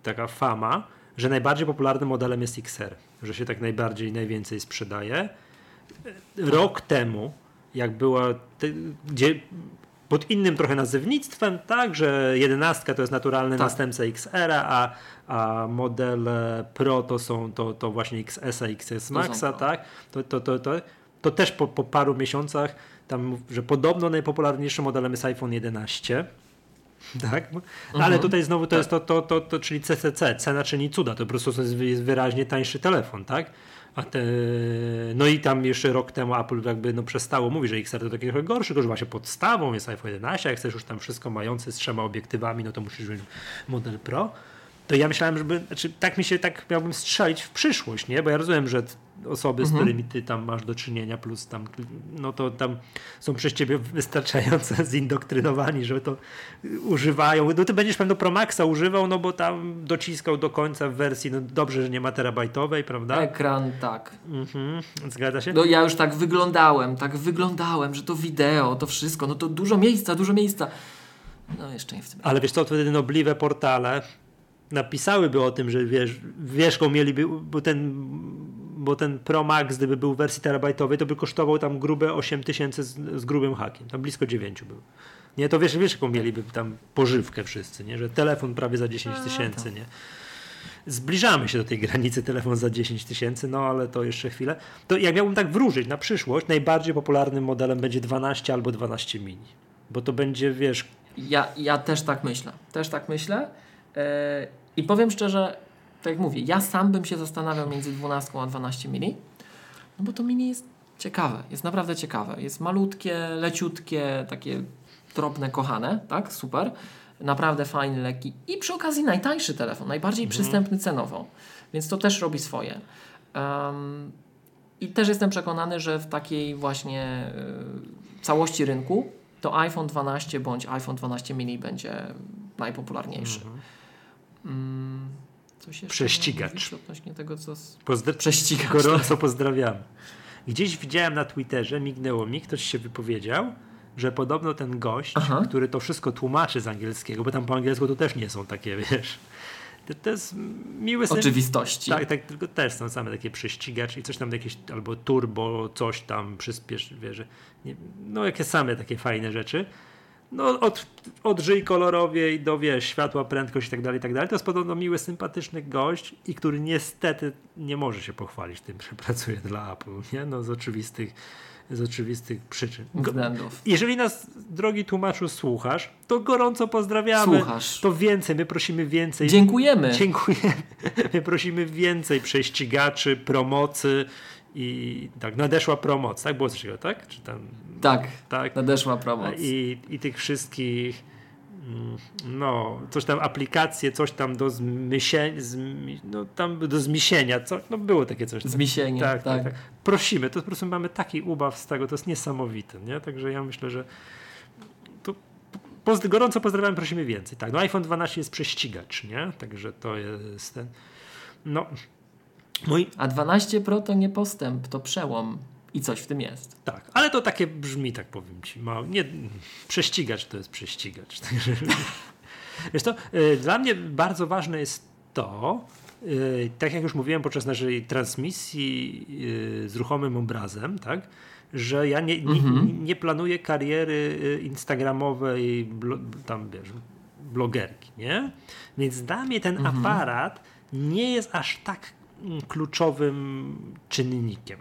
taka fama, że najbardziej popularnym modelem jest XR, że się tak najbardziej, najwięcej sprzedaje. Rok temu, jak była, te, gdzie pod innym trochę nazewnictwem, tak, że 11 to jest naturalny Tak. następca XR, a, a modele Pro to są to, to właśnie XS, XS Maxa, Pro. tak, to, to, to, to, to też po, po paru miesiącach tam, że podobno najpopularniejszym modelem jest iPhone 11. Tak, ale tutaj znowu to jest to, to, to, to, czyli CCC, cena czyni cuda, to po prostu jest, wyraźnie tańszy telefon, tak? A te, no i tam jeszcze rok temu Apple jakby no przestało mówić, że XR to taki trochę gorszy, tylko że właśnie podstawą jest iPhone 11, jak chcesz już tam wszystko mający z trzema obiektywami, no to musisz mieć model Pro. To ja myślałem, żeby, znaczy tak mi się, tak miałbym strzelić w przyszłość, nie? Bo ja rozumiem, że osoby, z którymi ty tam masz do czynienia, plus tam, no to tam są przez ciebie wystarczająco zindoktrynowani, że to y, używają. No ty będziesz pewno Pro Maxa używał, no bo tam dociskał do końca w wersji, no dobrze, że nie ma terabajtowej, prawda? Ekran, tak. Mhm, zgadza się? No ja już tak wyglądałem, tak wyglądałem, że to wideo, to wszystko, no to dużo miejsca, dużo miejsca. No jeszcze nie w tym. Ale wiesz co, wtedy nobliwe portale napisałyby o tym, że wiesz, wierzchą mieliby, bo ten, bo ten Pro Max, gdyby był w wersji terabajtowej, to by kosztował tam grube 8 tysięcy z, z grubym hakiem, tam blisko 9 był. Nie, to wiesz, wiesz jaką mieliby tam pożywkę wszyscy, nie? że telefon prawie za 10 tysięcy, nie? Zbliżamy się do tej granicy telefon za 10 tysięcy, no ale to jeszcze chwilę. To jak miałbym tak wróżyć na przyszłość, najbardziej popularnym modelem będzie 12 albo 12 mini. Bo to będzie, wiesz, Ja, ja też tak myślę. Też tak myślę. Yy, I powiem szczerze, tak jak mówię, ja sam bym się zastanawiał między 12 a 12 mini. No bo to mini jest ciekawe, jest naprawdę ciekawe. Jest malutkie, leciutkie, takie drobne, kochane, tak? Super. Naprawdę fajny, lekki i przy okazji najtańszy telefon, najbardziej Mhm. przystępny cenowo. Więc to też robi swoje. Um, I też jestem przekonany, że w takiej właśnie y, całości rynku to iPhone 12 bądź iPhone 12 mini będzie najpopularniejszy. Mm, coś jeszcze Prześcigacz. Odnośnie tego, co... z- Pozdra- Prześcigacz. Gorąco pozdrawiamy. Gdzieś widziałem na Twitterze, mignęło mi, ktoś się wypowiedział, że podobno ten gość, Aha. który to wszystko tłumaczy z angielskiego, bo tam po angielsku to też nie są takie, wiesz. To, to jest miły syn- Oczywistości. Tak, tak, tylko też są same takie prześcigacz i coś tam jakieś, albo turbo, coś tam, przyspiesz, wiesz, nie, no jakie same takie fajne rzeczy. No od, od żyj kolorowej do, wiesz, światła, prędkość i tak dalej, tak dalej. To jest podobno miły, sympatyczny gość i który niestety nie może się pochwalić tym, że pracuje dla Apple, nie? No z oczywistych, z oczywistych przyczyn. Względów. jeżeli nas, drogi tłumaczu, słuchasz, to gorąco pozdrawiamy. Słuchasz. To więcej, my prosimy więcej. Dziękujemy. Dziękujemy. My prosimy więcej prześcigaczy, promocy i tak, nadeszła promoc, tak? Było coś takiego, tak? Czy tam, Tak, tak? nadeszła promoc. I, I tych wszystkich mm, no, coś tam aplikacje, coś tam do zmysienia, zmi, no tam do zmiesienia, co, no było takie coś. Zmiesienie, tak, tak, tak. tak. Prosimy, to po prostu mamy taki ubaw z tego, to jest niesamowite, nie? Także ja myślę, że to poz, gorąco pozdrawiam, prosimy więcej. Tak, no iPhone 12 jest prześcigacz, nie? Także to jest ten, no, mój, A 12 Pro to nie postęp, to przełom. I coś w tym jest. tak, ale to takie brzmi, tak powiem ci, mało, nie, prześcigacz to jest prześcigacz, to, y, dla mnie bardzo ważne jest to, y, tak jak już mówiłem podczas naszej transmisji y, z ruchomym obrazem, tak, że ja nie, nie, nie planuję kariery y, instagramowej, blo, tam wiesz, blogerki, nie? Więc dla mnie ten aparat nie jest aż tak kluczowym czynnikiem.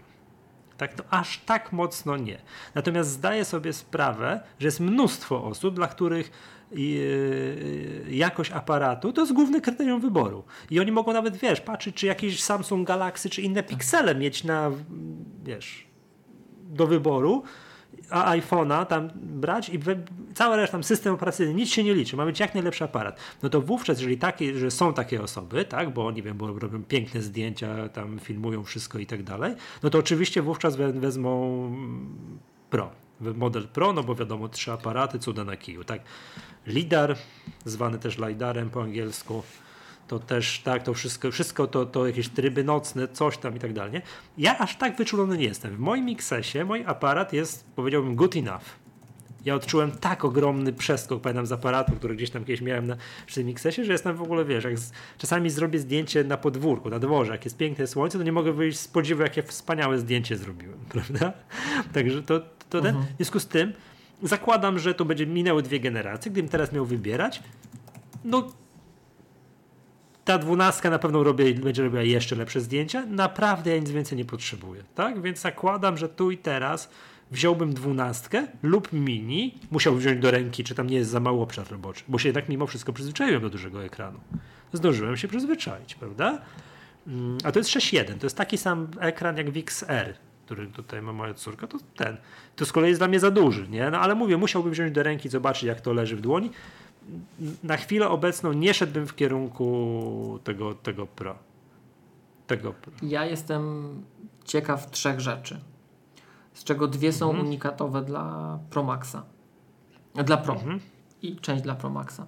Tak, to aż tak mocno nie. Natomiast zdaję sobie sprawę, że jest mnóstwo osób, dla których yy, jakość aparatu to jest główne kryterium wyboru. I oni mogą nawet, wiesz, patrzeć, czy jakiś Samsung Galaxy, czy inne piksele mieć na, wiesz, do wyboru, iPhone'a tam brać i we, cała reszta, tam system operacyjny, nic się nie liczy, ma być jak najlepszy aparat. No to wówczas, jeżeli takie, że są takie osoby, tak, bo nie wiem, bo robią piękne zdjęcia, tam filmują wszystko i tak dalej, no to oczywiście wówczas we, wezmą Pro, model Pro, no bo wiadomo, trzy aparaty, cuda na kiju, tak. LIDAR, zwany też LiDARem po angielsku, to też tak, to wszystko, wszystko to, to jakieś tryby nocne, coś tam i tak dalej. nie? Ja aż tak wyczulony nie jestem. W moim XS-ie mój aparat jest, powiedziałbym, good enough. Ja odczułem tak ogromny przeskok, pamiętam z aparatu, który gdzieś tam kiedyś miałem na, przy tym XS-ie, że jestem w ogóle, wiesz, jak z, czasami zrobię zdjęcie na podwórku, na dworze, jak jest piękne słońce, to nie mogę wyjść z podziwu, jakie wspaniałe zdjęcie zrobiłem, prawda? Także to, to ten, w związku z tym zakładam, że to będzie minęły dwie generacje, gdybym teraz miał wybierać, no ta dwunastka na pewno robię, będzie robiła jeszcze lepsze zdjęcia. Naprawdę ja nic więcej nie potrzebuję. Tak? Więc zakładam, że tu i teraz wziąłbym dwunastkę lub mini. Musiał wziąć do ręki, czy tam nie jest za mały obszar roboczy, bo się jednak mimo wszystko przyzwyczaiłem do dużego ekranu. Zdążyłem się przyzwyczaić, prawda? Mm, A to jest 6.1. To jest taki sam ekran jak w XR, który tutaj ma moja córka. To ten. To z kolei jest dla mnie za duży, nie? No ale mówię, musiałbym wziąć do ręki, zobaczyć jak to leży w dłoni na chwilę obecną nie szedłbym w kierunku tego, tego pro. Tego pro. Ja jestem ciekaw trzech rzeczy, z czego dwie są Mhm. unikatowe dla Pro Maxa. Dla Pro Mhm. i część dla Pro Maxa.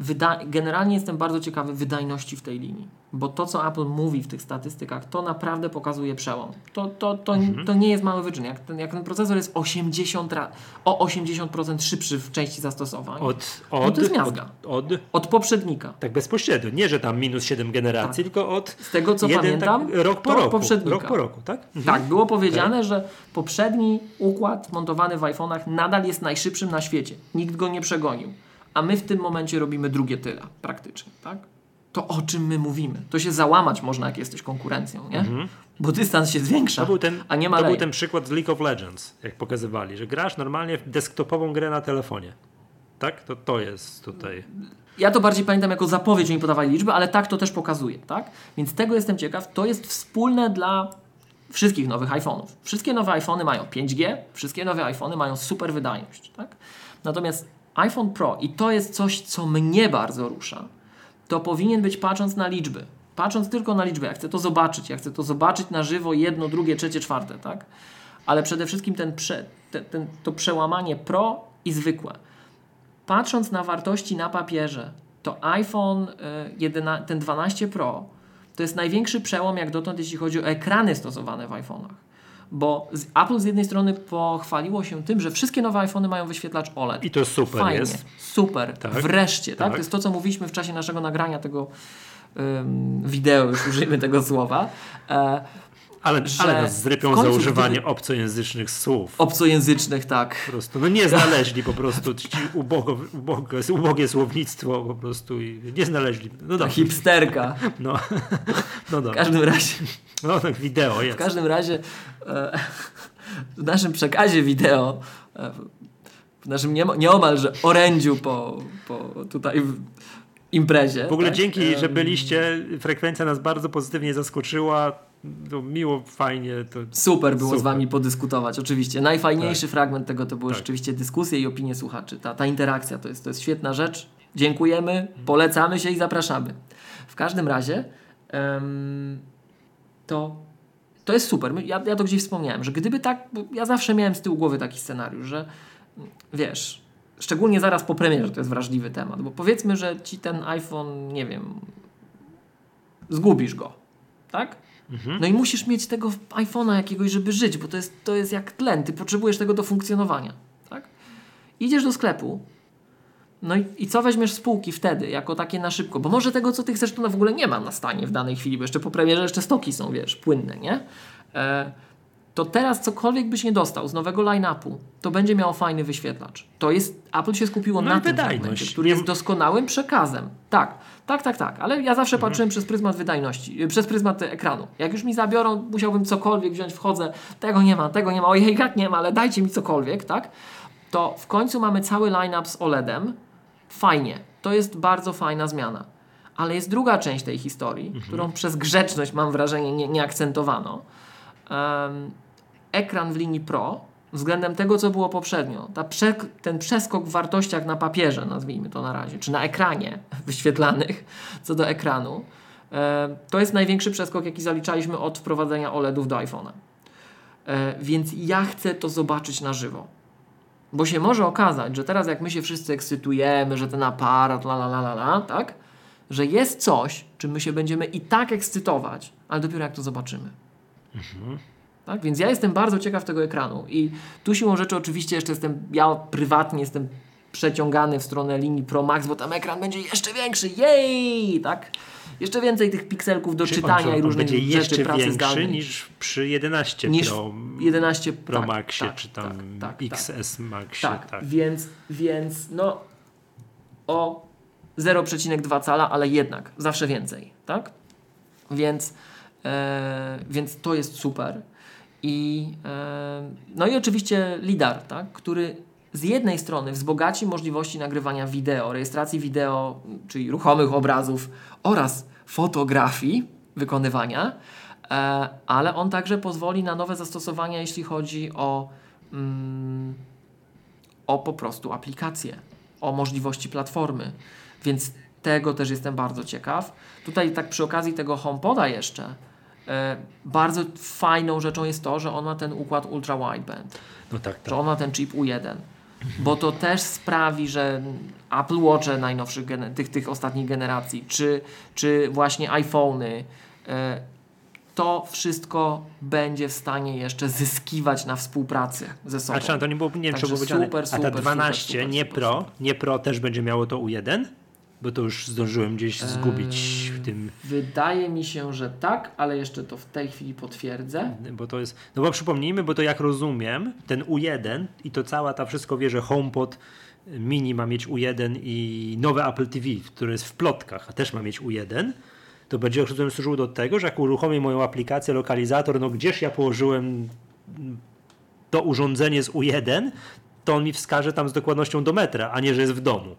Wyda- generalnie jestem bardzo ciekawy wydajności w tej linii, bo to, co Apple mówi w tych statystykach, to naprawdę pokazuje przełom. To, to, to, Mhm. to nie jest mały wyczyn. Jak ten, jak ten procesor jest 80 ra- o 80% szybszy w części zastosowań od, Od, No od, to jest od, miazga. od, poprzednika. tak bezpośrednio. Nie, że tam minus 7 generacji, tylko od Z tego, co jeden, pamiętam, tak, rok po od roku. poprzednika. Rok po roku, tak? Mhm. Tak, było powiedziane, że poprzedni układ montowany w iPhone'ach nadal jest najszybszym na świecie. Nikt go nie przegonił. A my w tym momencie robimy drugie tyle, praktycznie, tak? To o czym my mówimy? To się załamać można, jak jesteś konkurencją, nie? Bo dystans się zwiększa, Mhm. To był ten, a nie ma to był ten przykład z League of Legends, jak pokazywali, że grasz normalnie w desktopową grę na telefonie. Tak? To, to jest tutaj. Ja to bardziej pamiętam jako zapowiedź, oni podawali liczby, ale tak to też pokazuje, tak? Więc tego jestem ciekaw. To jest wspólne dla wszystkich nowych iPhone'ów. Wszystkie nowe iPhony mają 5G, wszystkie nowe iPhony mają super wydajność, tak? Natomiast iPhone Pro, i to jest coś, co mnie bardzo rusza, to powinien być patrząc na liczby. Patrząc tylko na liczby, ja chcę to zobaczyć, ja chcę to zobaczyć na żywo, jedno, drugie, trzecie, czwarte, tak? Ale przede wszystkim ten, prze, ten, ten to przełamanie Pro i zwykłe. Patrząc na wartości na papierze, to iPhone 11, ten 12 Pro to jest największy przełom jak dotąd, jeśli chodzi o ekrany stosowane w iPhone'ach. Bo Apple z jednej strony pochwaliło się tym, że wszystkie nowe iPhony mają wyświetlacz OLED. I to super Fajnie, jest. super, Tak. wreszcie. Tak? Tak. To jest to, co mówiliśmy w czasie naszego nagrania tego ym, wideo, już użyjmy tego słowa. E, Ale, ale nas zrypią w za używanie obcojęzycznych słów. obcojęzycznych, tak. Po prostu, no nie znaleźli po prostu ci ubogo, ubogo, ubogie słownictwo po prostu i nie znaleźli. No dobra, hipsterka. no, no W każdym razie, No tak wideo w jest. każdym razie e, w naszym przekazie wideo, e, w naszym nieomalże orędziu po, po tutaj w imprezie. W ogóle tak? dzięki, że byliście, frekwencja nas bardzo pozytywnie zaskoczyła. To miło, fajnie. To Super było z Super. Wami podyskutować, oczywiście. Najfajniejszy fragment tego to były Tak. rzeczywiście dyskusje i opinie słuchaczy. Ta, ta interakcja to jest, to jest świetna rzecz. Dziękujemy, polecamy się i zapraszamy. W każdym razie em, to, to jest super. Ja, ja to gdzieś wspomniałem, że gdyby tak, bo ja zawsze miałem z tyłu głowy taki scenariusz, że wiesz, szczególnie zaraz po premierze to jest wrażliwy temat, bo powiedzmy, że Ci ten iPhone, nie wiem, zgubisz go, tak? No i musisz mieć tego iPhone'a jakiegoś, żeby żyć, bo to jest, to jest jak tlen, ty potrzebujesz tego do funkcjonowania. Tak? Idziesz do sklepu, no i, i co weźmiesz z półki wtedy, jako takie na szybko? Bo może tego, co ty chcesz, to w ogóle nie ma na stanie w danej chwili, bo jeszcze po premierze jeszcze stoki są, wiesz, płynne, nie? E, to teraz cokolwiek byś nie dostał z nowego line-upu, to będzie miało fajny wyświetlacz. To jest, Apple się skupiło No na tym segmencie, który jest doskonałym przekazem. Tak, tak, tak, tak, ale ja zawsze Mhm. patrzyłem przez pryzmat wydajności, y, przez pryzmat ekranu. Jak już mi zabiorą, musiałbym cokolwiek wziąć, wchodzę, tego nie ma, tego nie ma, ojej, jak nie ma, ale dajcie mi cokolwiek, tak? To w końcu mamy cały line-up z OLEDem. Fajnie, to jest bardzo fajna zmiana. Ale jest druga część tej historii, Mhm. którą przez grzeczność, mam wrażenie, nie, nie akcentowano. Em, ekran w linii Pro względem tego, co było poprzednio. Ten przeskok w wartościach na papierze, nazwijmy to na razie, czy na ekranie wyświetlanych co do ekranu, e, to jest największy przeskok, jaki zaliczaliśmy od wprowadzenia OLEDów do iPhone'a. E, więc ja chcę to zobaczyć na żywo. Bo się może okazać, że teraz jak my się wszyscy ekscytujemy, że ten aparat, la la la la, la tak? Że jest coś, czym my się będziemy i tak ekscytować, ale dopiero jak to zobaczymy. Tak? Więc ja jestem bardzo ciekaw tego ekranu i tu siłą rzeczy oczywiście jeszcze jestem, ja prywatnie jestem przeciągany w stronę linii Pro Max, bo tam ekran będzie jeszcze większy, jej, tak? Jeszcze więcej tych pikselków do Czy czytania i różnych będzie rzeczy jeszcze pracy większy zdalnej. niż przy 11 niż Pro, 11 Pro tak, Maxie, tak, czy tam tak, tak, XS Maxie. tak, Tak. Więc, więc no o 0,2 cala, ale jednak zawsze więcej, tak? Więc, e, więc to jest super. I, e, no i oczywiście LIDAR, tak? który z jednej strony wzbogaci możliwości nagrywania wideo, rejestracji wideo, czyli ruchomych obrazów oraz fotografii wykonywania, e, ale on także pozwoli na nowe zastosowania, jeśli chodzi o, mm, o po prostu aplikacje, o możliwości platformy. Więc tego też jestem bardzo ciekaw. Tutaj tak przy okazji tego HomePoda jeszcze bardzo fajną rzeczą jest to, że on ma ten układ ultra wideband No tak, że tak. on ma ten chip U1. Bo to też sprawi, że Apple Watche najnowszych, tych, tych ostatnich generacji, czy, czy właśnie iPhony, e, to wszystko będzie w stanie jeszcze zyskiwać na współpracy ze sobą. A czy to nie było, nie wiem, czy było powiedziane, super, a super, ta 12, super, super, nie super, Pro, super. nie Pro też będzie miało to U1? Bo to już zdążyłem gdzieś zgubić w tym, Wydaje mi się, że tak, ale jeszcze to w tej chwili potwierdzę. bo to jest, no bo przypomnijmy, bo to jak rozumiem, ten U1 i to cała ta wszystko wie, że HomePod mini ma mieć U1 i nowe Apple TV, które jest w plotkach, a też ma mieć U1, to będzie rozumiem, służyło do tego, że jak uruchomię moją aplikację, lokalizator, no gdzież ja położyłem to urządzenie z U1, to on mi wskaże tam z dokładnością do metra, a nie, że jest w domu.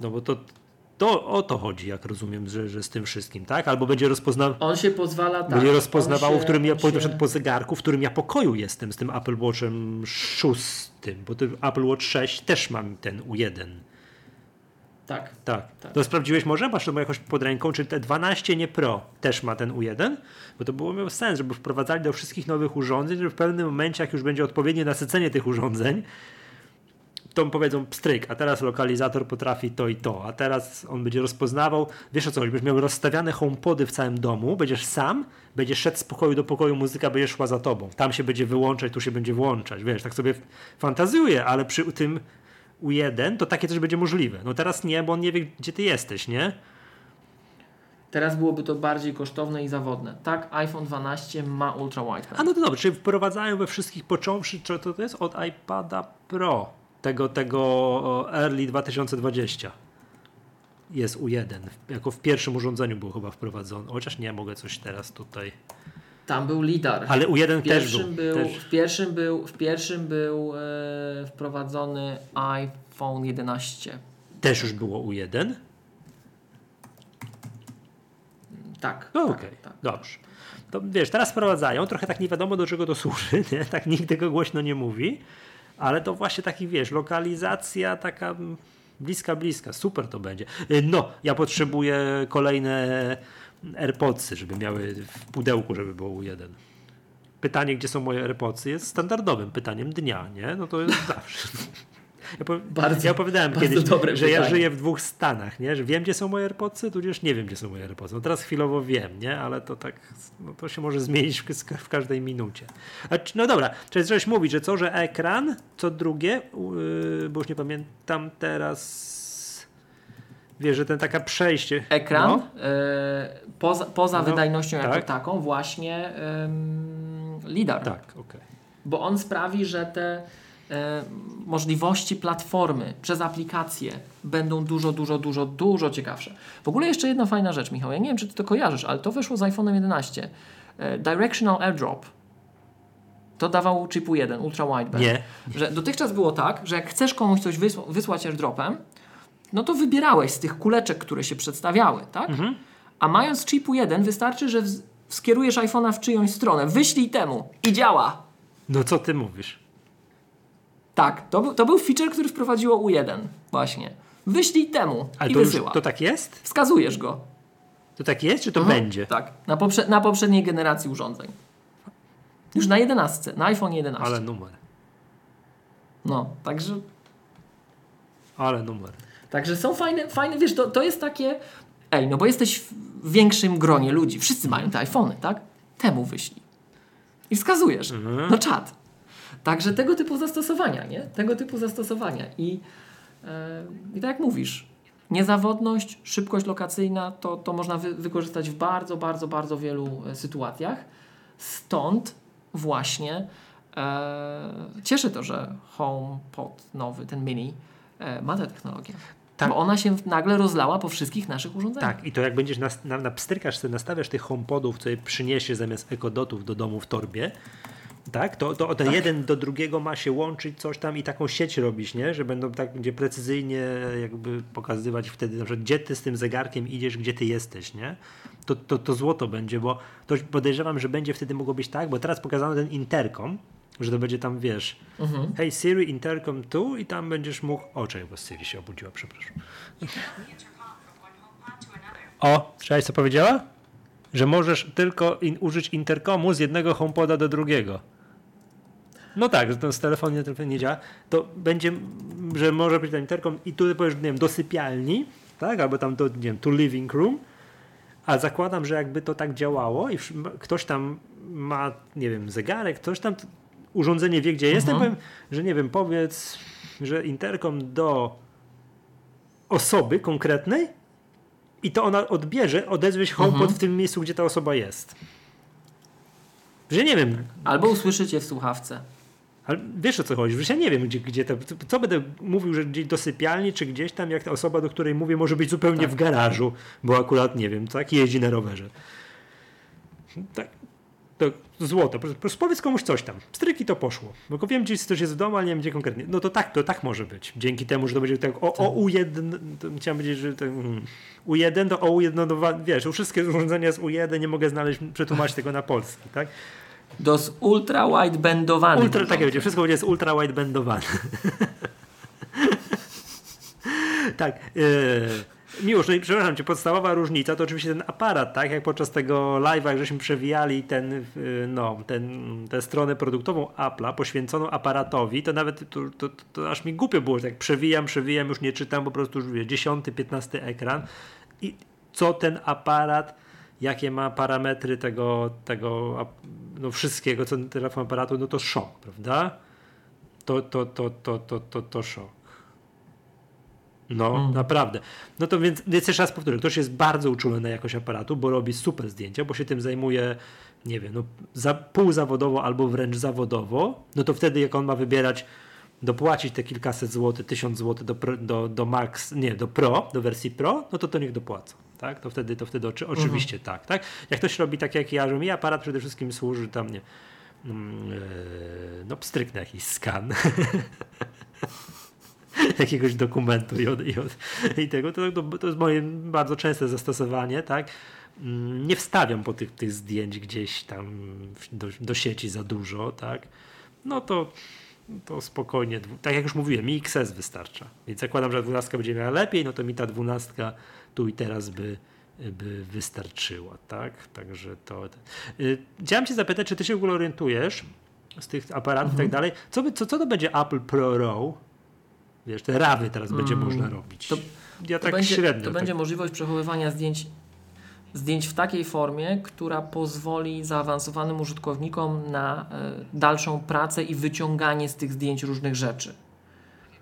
No bo to To o to chodzi, jak rozumiem, że, że z tym wszystkim, tak? Albo będzie rozpoznawał. On się pozwala tak. Będzie rozpoznawało, się, w którym ja się... po, po zegarku, w którym ja pokoju jestem z tym Apple Watchem 6, bo ten Apple Watch 6 też mam ten U1. Tak. Tak. tak. To sprawdziłeś może? Masz to jakoś pod ręką, czy te 12 nie Pro też ma ten U1? Bo to było miało sens, żeby wprowadzali do wszystkich nowych urządzeń, żeby w pewnym momencie, jak już będzie odpowiednie nasycenie tych urządzeń, to powiedzą pstryk, a teraz lokalizator potrafi to i to, a teraz on będzie rozpoznawał, wiesz o co będziesz miał rozstawiane homepody w całym domu, będziesz sam, będziesz szedł z pokoju do pokoju, muzyka będzie szła za tobą, tam się będzie wyłączać, tu się będzie włączać, wiesz, tak sobie fantazjuję, ale przy tym U1 to takie też będzie możliwe. No teraz nie, bo on nie wie, gdzie ty jesteś, nie? Teraz byłoby to bardziej kosztowne i zawodne. Tak, iPhone 12 ma ultra wide. A no to dobrze, czyli wprowadzają we wszystkich począwszy, czy to jest od iPada Pro tego, tego Early 2020 jest U1. Jako w pierwszym urządzeniu był chyba wprowadzony. Chociaż nie mogę coś teraz tutaj. Tam był lidar. Ale U1 też był. był też. W pierwszym był, w pierwszym był e, wprowadzony iPhone 11. Też już było U1? Tak. No, tak, Okej, tak. dobrze. To wiesz, teraz wprowadzają, trochę tak nie wiadomo do czego to służy, nie? tak nikt tego głośno nie mówi, ale to właśnie taki, wiesz, lokalizacja taka bliska, bliska, super to będzie. No, ja potrzebuję kolejne AirPodsy, żeby miały w pudełku, żeby było U1. Pytanie, gdzie są moje AirPodsy jest standardowym pytaniem dnia, nie? No to jest zawsze. Ja, Bardzo- ja opowiadałem bardzo kiedyś, dobre że ja pytanie. żyję w dwóch stanach, nie? że wiem, gdzie są moje AirPodsy, tudzież nie wiem, gdzie są moje AirPodsy. No teraz chwilowo wiem, nie? ale to tak, no to się może zmienić w, w każdej minucie. A, czy- no dobra, czyli coś mówić, że co, że ekran, co drugie, yy, bo już nie pamiętam teraz, wiesz, że ten taka przejście. Ekran No, e, poza, poza No, wydajnością jako tak. taką właśnie em, lidar. tak, okej. Bo on sprawi, że te możliwości platformy przez aplikacje będą dużo, dużo, dużo, dużo ciekawsze. W ogóle jeszcze jedna fajna rzecz, Michał. Ja nie wiem, czy ty to kojarzysz, ale to wyszło z iPhone'em 11. E, directional AirDrop. To dawał chipu 1, ultra wideband. Nie. Że dotychczas było tak, że jak chcesz komuś coś wysła- wysłać airdropem, no to wybierałeś z tych kuleczek, które się przedstawiały, tak? Mhm. A mając chipu 1 wystarczy, że skierujesz iPhone'a w czyjąś stronę, wyślij temu i działa. No co ty mówisz? Tak, to, był- to był feature, który wprowadziło U1 właśnie. Wyślij temu Ale i to już, wysyła. to tak jest? Wskazujesz go. To tak jest, czy to Mhm. będzie? Tak, na, poprze- na poprzedniej generacji urządzeń. Już na 11, na iPhone 11. Ale numer. No, także, Ale numer. także są fajne, fajne wiesz, to, to jest takie, ej, no bo jesteś w większym gronie ludzi, wszyscy mają te iPhony, tak? Temu wyślij. I wskazujesz. Mhm. No czat. Także tego typu zastosowania, nie? Tego typu zastosowania. I, e, i tak jak mówisz, niezawodność, szybkość lokacyjna to, to można wy, wykorzystać w bardzo, bardzo, bardzo wielu e, sytuacjach. Stąd właśnie e, cieszy to, że HomePod nowy, ten mini, e, ma tę technologię. Tak. Bo ona się nagle rozlała po wszystkich naszych urządzeniach. Tak, i to jak będziesz na, na, na pstrykasz sobie, nastawiasz tych homepodów, co je przyniesie zamiast ekodotów do domu w torbie, tak, to, to ten jeden do drugiego ma się łączyć, coś tam i taką sieć robić, nie? Że będą tak, będzie precyzyjnie jakby pokazywać wtedy, na przykład, gdzie ty z tym zegarkiem idziesz, gdzie ty jesteś, nie? To, to, to złoto będzie, bo to podejrzewam, że będzie wtedy mogło być tak, bo teraz pokazano ten interkom, że to będzie tam, wiesz, Mhm. hey Siri, interkom tu i tam będziesz mógł, o czekaj, bo Siri się obudziła, przepraszam. O, słyszałeś co powiedziała? Że możesz tylko in, użyć interkomu z jednego homepoda do drugiego. No tak, że to z telefonu nie, telefon nie działa. To będzie, że może być ten interkom i tu powiesz, nie wiem, do sypialni, tak? Albo tam do, nie wiem, to living room. A zakładam, że jakby to tak działało i ktoś tam ma, nie wiem, zegarek, ktoś tam, urządzenie wie, gdzie jestem, powiem, że nie wiem, powiedz, że interkom do osoby konkretnej i to ona odbierze, odezwie się HomePod w tym miejscu, gdzie ta osoba jest. Że nie wiem, Albo usłyszycie w słuchawce. Ale wiesz o co chodzi, ja nie wiem, gdzie, gdzie to, co- będę mówił, że gdzieś do sypialni, czy gdzieś tam, jak ta osoba, do której mówię, może być zupełnie w garażu, bo akurat, nie wiem, tak, jeździ na rowerze. Tak. to złoto. Po prostu powiedz komuś coś tam. Stryki to poszło. Bo wiem, gdzieś coś jest w domu, ale nie wiem gdzie konkretnie. No to tak, to tak może być. Dzięki temu, że to będzie tak o, o U1, to chciałem powiedzieć, że ten, mm, U1 to o U1, no, wiesz, wszystkie urządzenia jest U1, nie mogę znaleźć, przetłumaczyć tego na polski, tak? Do ultra widebandowany. Ultra, tak będzie, wszystko będzie z ultra widebandowane. tak. Yy. Miłosz, no i przepraszam cię, podstawowa różnica to oczywiście ten aparat, tak? Jak podczas tego live'a, żeśmy przewijali ten, no, ten, tę stronę produktową Apple'a poświęconą aparatowi, to nawet to, to, to, to, aż mi głupio było, że tak przewijam, przewijam, już nie czytam, po prostu już wie, 10, 15 ekran i co ten aparat, jakie ma parametry tego, tego no wszystkiego, co telefon aparatu, no to szok, prawda? To, to, to, to, to, to, to szok. No, mm. naprawdę. No to więc, więc jeszcze raz powtórzę, ktoś jest bardzo uczulony na jakość aparatu, bo robi super zdjęcia, bo się tym zajmuje, nie wiem, no, za, półzawodowo albo wręcz zawodowo, no to wtedy jak on ma wybierać, dopłacić te kilkaset złotych, tysiąc złotych do, do, do Max, nie, do Pro, do wersji Pro, no to to niech dopłaca. Tak? To wtedy, to wtedy oczy, mhm. oczywiście mm. tak, tak. Jak ktoś robi tak jak ja, że mi aparat przede wszystkim służy tam, nie, yy, no pstryknę jakiś skan. jakiegoś dokumentu i, od, i, od, i tego, to, to, to, jest moje bardzo częste zastosowanie, tak? Mm, nie wstawiam po tych, tych zdjęć gdzieś tam do, do sieci za dużo, tak? No to, to spokojnie, tak jak już mówiłem, mi XS wystarcza. Więc zakładam, że 12 będzie miała lepiej, no to mi ta 12 tu i teraz by, by wystarczyła, tak? Także to. Y, chciałem Cię zapytać, czy Ty się w ogóle orientujesz z tych aparatów mhm. i tak mhm. dalej? Co, co, co to będzie Apple Pro Raw? Wiesz, te rawy teraz będzie mm, można robić. To, ja tak będzie, średnio. To tak... będzie możliwość przechowywania zdjęć, zdjęć w takiej formie, która pozwoli zaawansowanym użytkownikom na y, dalszą pracę i wyciąganie z tych zdjęć różnych rzeczy.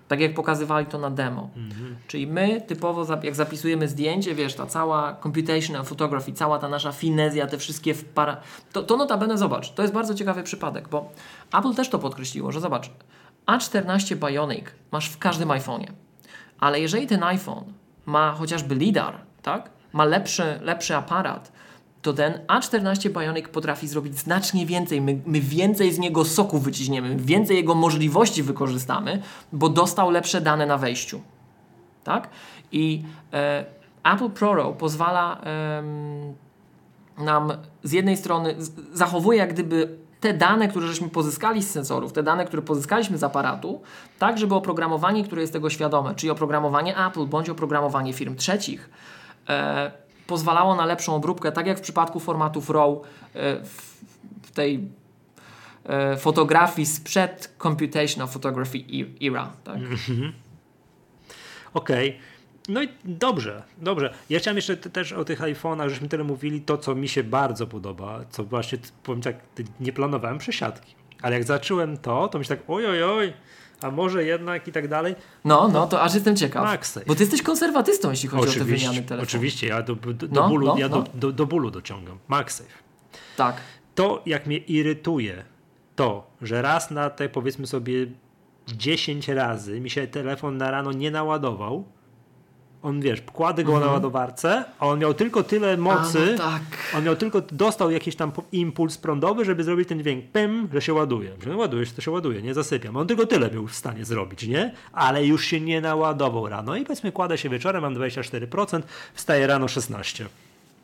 Tak jak pokazywali to na demo. Mhm. Czyli my typowo, jak zapisujemy zdjęcie, wiesz, ta cała computational photography, cała ta nasza finezja, te wszystkie para... To, to notabene, zobacz, to jest bardzo ciekawy przypadek, bo Apple też to podkreśliło, że zobacz, a14 Bionic masz w każdym iPhone'ie. Ale jeżeli ten iPhone ma chociażby LiDAR, tak? Ma lepszy, lepszy aparat, to ten A14 Bionic potrafi zrobić znacznie więcej. My, my, więcej z niego soku wyciśniemy, więcej jego możliwości wykorzystamy, bo dostał lepsze dane na wejściu. Tak? I e, Apple ProRAW pozwala e, nam z jednej strony, zachowuje jak gdyby te dane, które żeśmy pozyskali z sensorów, te dane, które pozyskaliśmy z aparatu, tak żeby oprogramowanie, które jest tego świadome, czyli oprogramowanie Apple bądź oprogramowanie firm trzecich, pozwalało na lepszą obróbkę, tak jak w przypadku formatów RAW e, w, tej e, fotografii sprzed computational photography e, era. Tak? Mhm. Okej. Okay. No i dobrze, dobrze. Ja chciałem jeszcze też o tych iPhone'ach, żeśmy tyle mówili, to co mi się bardzo podoba, co właśnie, powiem tak, nie planowałem przesiadki. Ale jak zacząłem to, to myślę tak, oj, oj, oj, a może jednak i tak dalej. No, no, to aż jestem ciekaw. MagSafe. Bo ty jesteś konserwatystą, jeśli chodzi oczywiście, o te wymiany telefonów. Oczywiście, ja do, do, do no, bólu, no, ja no. Do, do, bólu dociągam. MagSafe. Tak. To, jak mnie irytuje, to, że raz na te, powiedzmy sobie, 10 razy mi się telefon na rano nie naładował, on wiesz, kładę go mhm. na ładowarce, a on miał tylko tyle mocy, a, no tak. on miał tylko, dostał jakiś tam impuls prądowy, żeby zrobić ten dźwięk, pym, że się ładuje. Że no, ładuje się, to się ładuje, nie zasypiam. On tylko tyle był w stanie zrobić, nie? Ale już się nie naładował rano i powiedzmy kładę się wieczorem, mam 24%, wstaję rano 16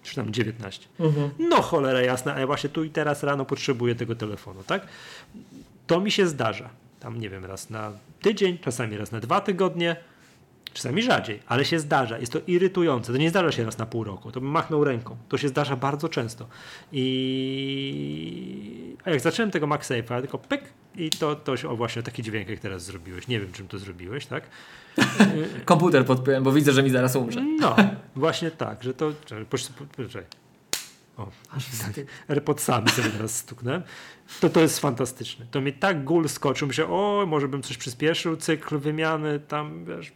czy tam 19. Mhm. No cholera jasna, a ja właśnie tu i teraz rano potrzebuję tego telefonu, tak? To mi się zdarza. Tam nie wiem, raz na tydzień, czasami raz na dwa tygodnie, Czasami rzadziej, ale się zdarza. Jest to irytujące. To nie zdarza się raz na pół roku. To bym machnął ręką. To się zdarza bardzo często. I a jak zacząłem tego MagSafe'a, tylko pyk i to, to się, o właśnie taki dźwięk jak teraz zrobiłeś. Nie wiem czym to zrobiłeś, tak? Komputer podpiąłem, bo widzę, że mi zaraz umrze. No, właśnie tak, że to... Poczekaj. O, Aż tak, AirPodsami sobie teraz stuknę. To to jest fantastyczne. To mi tak gól skoczył. Myślę, o, może bym coś przyspieszył, cykl wymiany, tam, wiesz,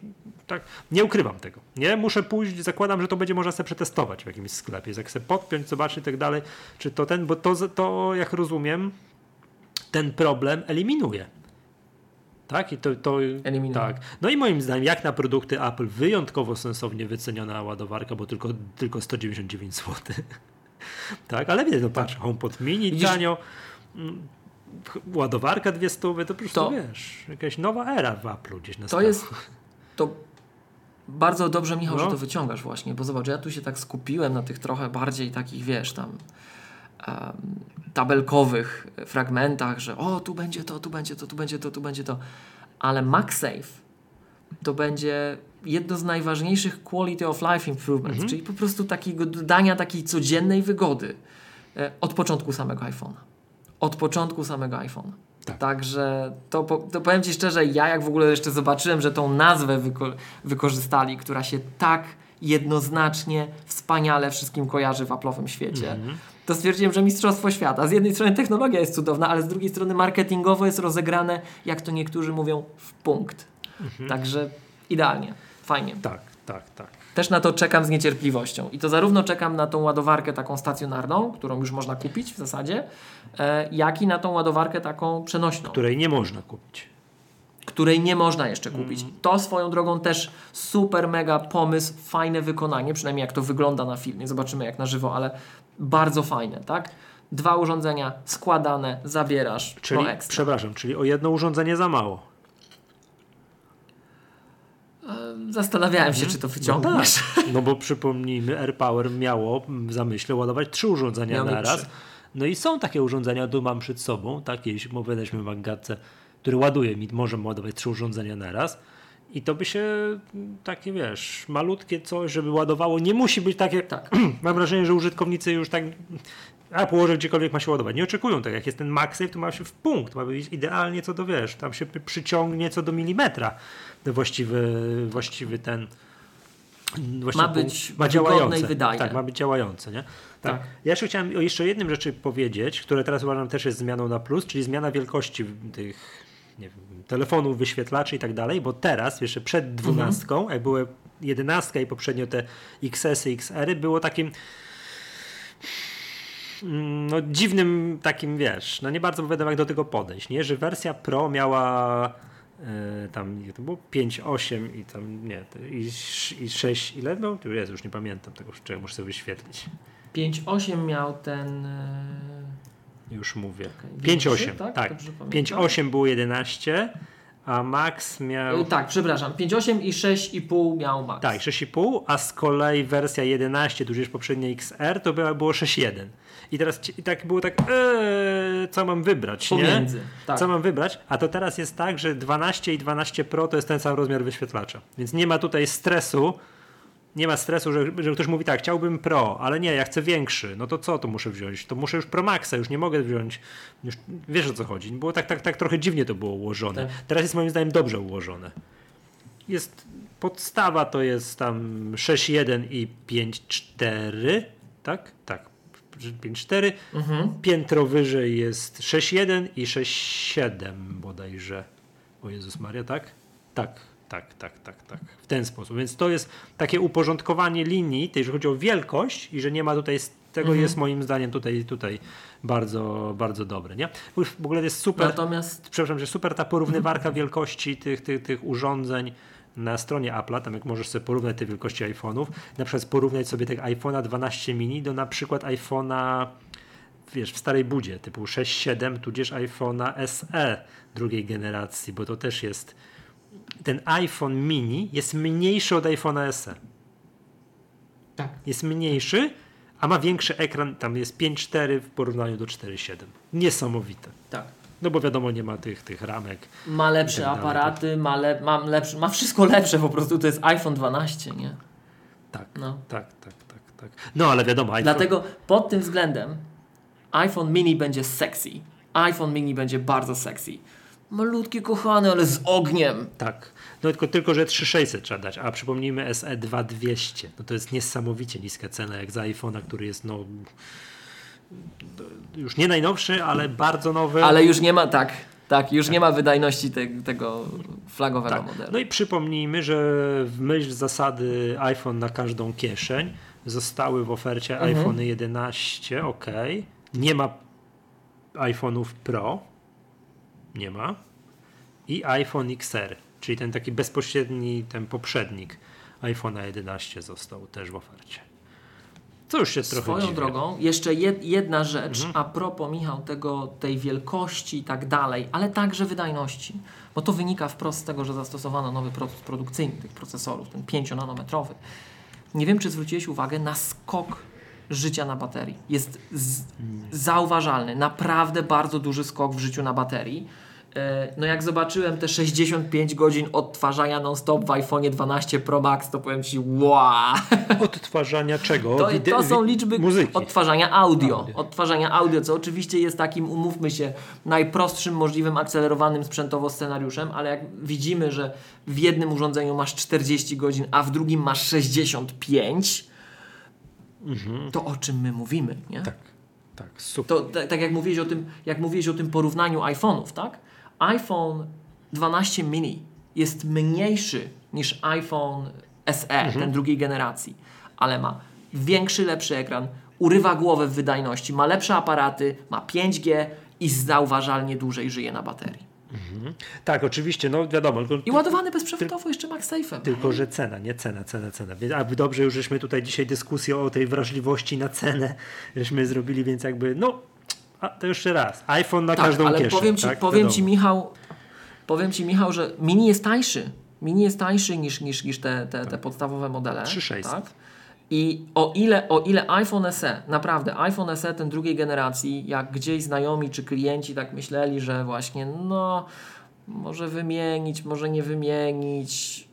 tak. Nie ukrywam tego. Nie, muszę pójść, zakładam, że to będzie można sobie przetestować w jakimś sklepie. Jak sobie podpiąć, zobaczyć i tak dalej, czy to ten, bo to, to jak rozumiem, ten problem eliminuje. Tak, i to, to tak. No i moim zdaniem, jak na produkty Apple, wyjątkowo sensownie wyceniona ładowarka, bo tylko, tylko 199 zł. Tak, ale wiesz, no patrz, HomePod mini Widzisz- tanio, mm, ładowarka dwie stówy, to po prostu To- wiesz, jakaś nowa era w Apple'u gdzieś na To jest. To bardzo dobrze, Michał, No. że to wyciągasz właśnie, bo zobacz, ja tu się tak skupiłem na tych trochę bardziej takich, wiesz, tam tabelkowych fragmentach, że o, tu będzie to, tu będzie to, tu będzie to, tu będzie to. Ale MagSafe to będzie jedno z najważniejszych quality of life improvements, czyli po prostu takiego dodania takiej codziennej wygody e, od początku samego iPhone'a. Od początku samego iPhone'a. Tak. Także to, to powiem Ci szczerze, ja jak w ogóle jeszcze zobaczyłem, że tą nazwę wyko- wykorzystali, która się tak jednoznacznie, wspaniale wszystkim kojarzy w Apple'owym świecie, Mhm. to stwierdziłem, że mistrzostwo świata. Z jednej strony technologia jest cudowna, ale z drugiej strony marketingowo jest rozegrane, jak to niektórzy mówią, w punkt. Także idealnie, fajnie. Tak, tak, tak. Też na to czekam z niecierpliwością. I to zarówno czekam na tą ładowarkę taką stacjonarną, którą już można kupić w zasadzie, e, jak i na tą ładowarkę taką przenośną, Której nie można kupić. której nie można jeszcze kupić. To swoją drogą też super mega pomysł, fajne wykonanie, przynajmniej jak to wygląda na filmie. Zobaczymy jak na żywo, ale bardzo fajne, tak? Dwa urządzenia składane, zabierasz, Czyli, no ekstra. przepraszam, czyli o jedno urządzenie za mało. Zastanawiałem się, czy to No, wyciągniesz. tak. no bo przypomnijmy, AirPower miało w zamyśle ładować trzy urządzenia Miał na raz. No i są takie urządzenia, tu mam przed sobą, takie, jeśli mówiliśmy w Magatce, który ładuje mi, może ładować trzy urządzenia na raz. I to by się takie, wiesz, malutkie coś, żeby ładowało, nie musi być takie, Tak. mam wrażenie, że użytkownicy już tak, a położę gdziekolwiek ma się ładować. Nie oczekują tak, jak jest ten MagSafe, to ma się w punkt, ma być idealnie co do, wiesz, tam się przyciągnie co do milimetra właściwy, właściwy ten Ma być ma działające. i wydajne. Tak, ma być działające, nie? Tak. Tak. Ja jeszcze chciałem o jeszcze jednym rzeczy powiedzieć, które teraz uważam też jest zmianą na plus, czyli zmiana wielkości tych wiem, telefonów, wyświetlaczy i tak dalej, bo teraz, jeszcze przed dwunastką, jak były jedenastka i poprzednio te XS-y, XR-y, było takim no dziwnym takim, wiesz, no nie bardzo wiadomo jak do tego podejść, nie? Że wersja Pro miała e, tam, ile to było 5, 8 i tam, nie, i, i 6, ile? Tu jest, już nie pamiętam tego, czego muszę sobie wyświetlić. 5.8 miał ten... e, Już mówię. Okej, 5, większy, 8, tak? tak. Dobrze pamiętam? 5, 8 było 11, a Max miał... e, Tak, przepraszam. 5.8 i 6,5 miał Max. Tak, 6,5, a z kolei wersja 11, tudzież poprzednia XR, to była, było 6,1. I teraz i tak było tak, eee, co mam wybrać, nie? Pomiędzy. Tak. Co mam wybrać? A to teraz jest tak, że 12 i 12 Pro to jest ten sam rozmiar wyświetlacza. Więc nie ma tutaj stresu, nie ma stresu, że, że ktoś mówi tak, chciałbym Pro, ale nie, ja chcę większy. No to co to muszę wziąć? To muszę już Pro Maxa, już nie mogę wziąć. Już, wiesz o co chodzi. Było tak, tak, tak trochę dziwnie to było ułożone. Tak. Teraz jest moim zdaniem dobrze ułożone. Jest podstawa to jest tam 6.1 i 5.4, tak? Tak. 5.4. Mhm. Piętro wyżej jest 6.1 i 6.7 bodajże. O Jezus Maria, tak? Tak, tak, tak, tak, tak. W ten sposób. Więc to jest takie uporządkowanie linii, jeżeli chodzi o wielkość i że nie ma tutaj tego Mhm. jest moim zdaniem tutaj, tutaj bardzo, bardzo dobre, nie? W ogóle jest super Natomiast przepraszam, że super ta porównywarka wielkości tych, tych, tych urządzeń na stronie Apple'a, tam jak możesz sobie porównać te wielkości iPhone'ów, na przykład porównać sobie tego iPhone'a 12 mini do na przykład iPhone'a wiesz, w starej budzie, typu 6-7, tudzież iPhone'a SE drugiej generacji, bo to też jest ten iPhone mini jest mniejszy od iPhone'a SE. tak. Jest mniejszy, a ma większy ekran, tam jest 5.4 w porównaniu do 4.7. Niesamowite. tak. No bo wiadomo, nie ma tych, tych ramek. Ma lepsze tak dalej, aparaty, ma, le, ma, lepszy, ma wszystko lepsze po prostu. To jest iPhone 12, nie? Tak, No. tak, tak, tak, tak. No ale wiadomo, iPhone, Dlatego pod tym względem iPhone mini będzie sexy. iPhone mini będzie bardzo sexy. Malutki, kochany, ale z ogniem. tak. No tylko, tylko, że 3600 trzeba dać, a przypomnijmy SE 2200. No to jest niesamowicie niska cena, jak za iPhone'a, który jest no już nie najnowszy, ale bardzo nowy. Ale już nie ma, tak, tak, już nie ma wydajności te, tego flagowego tak. modelu. No i przypomnijmy, że w myśl zasady iPhone na każdą kieszeń zostały w ofercie Mhm. iPhone 11, ok. Nie ma iPhone'ów Pro. Nie ma. I iPhone XR, czyli ten taki bezpośredni, ten poprzednik iPhone'a 11 został też w ofercie. Co już się trochę Swoją dziwię. drogą, jeszcze jed, jedna rzecz a propos, Michał, tego, tej wielkości i tak dalej, ale także wydajności. Bo to wynika wprost z tego, że zastosowano nowy proces produkcyjny tych procesorów, ten 5-nanometrowy. Nie wiem, czy zwróciłeś uwagę na skok życia na baterii. Jest zauważalny, naprawdę bardzo duży skok w życiu na baterii. E, No jak zobaczyłem te 65 godzin odtwarzania non-stop w iPhone 12 Pro Max, to powiem Ci, wow! Odtwarzania czego? To, to są liczby muzyki. odtwarzania audio. Audio. Odtwarzania audio, co oczywiście jest takim, umówmy się, najprostszym możliwym akcelerowanym sprzętowo scenariuszem, ale jak widzimy, że w jednym urządzeniu masz 40 godzin, a w drugim masz 65, to o czym my mówimy, nie? Tak, tak, super. To tak, tak jak mówiłeś o tym, jak mówiłeś o tym porównaniu iPhone'ów, tak? iPhone 12 mini jest mniejszy niż iPhone SE, ten drugiej generacji, ale ma większy, lepszy ekran, urywa głowę w wydajności, ma lepsze aparaty, ma 5G i zauważalnie dłużej żyje na baterii. Tak, oczywiście, no wiadomo. I ładowany bezprzewodowo jeszcze MagSafe'em. tylko, że cena, nie cena, cena, cena. A dobrze, już żeśmy tutaj dzisiaj dyskusję o tej wrażliwości na cenę, żeśmy zrobili, więc jakby, no, a to jeszcze raz. iPhone na Tak, każdą ale kieszeń. powiem ci, tak? powiem ci. Michał, powiem ci Michał, że mini jest tańszy. Mini jest tańszy niż, niż, niż te, te, te podstawowe modele. 3600. Tak? I o ile, o ile iPhone SE, naprawdę iPhone SE ten drugiej generacji, jak gdzieś znajomi czy klienci tak myśleli, że właśnie no może wymienić, może nie wymienić,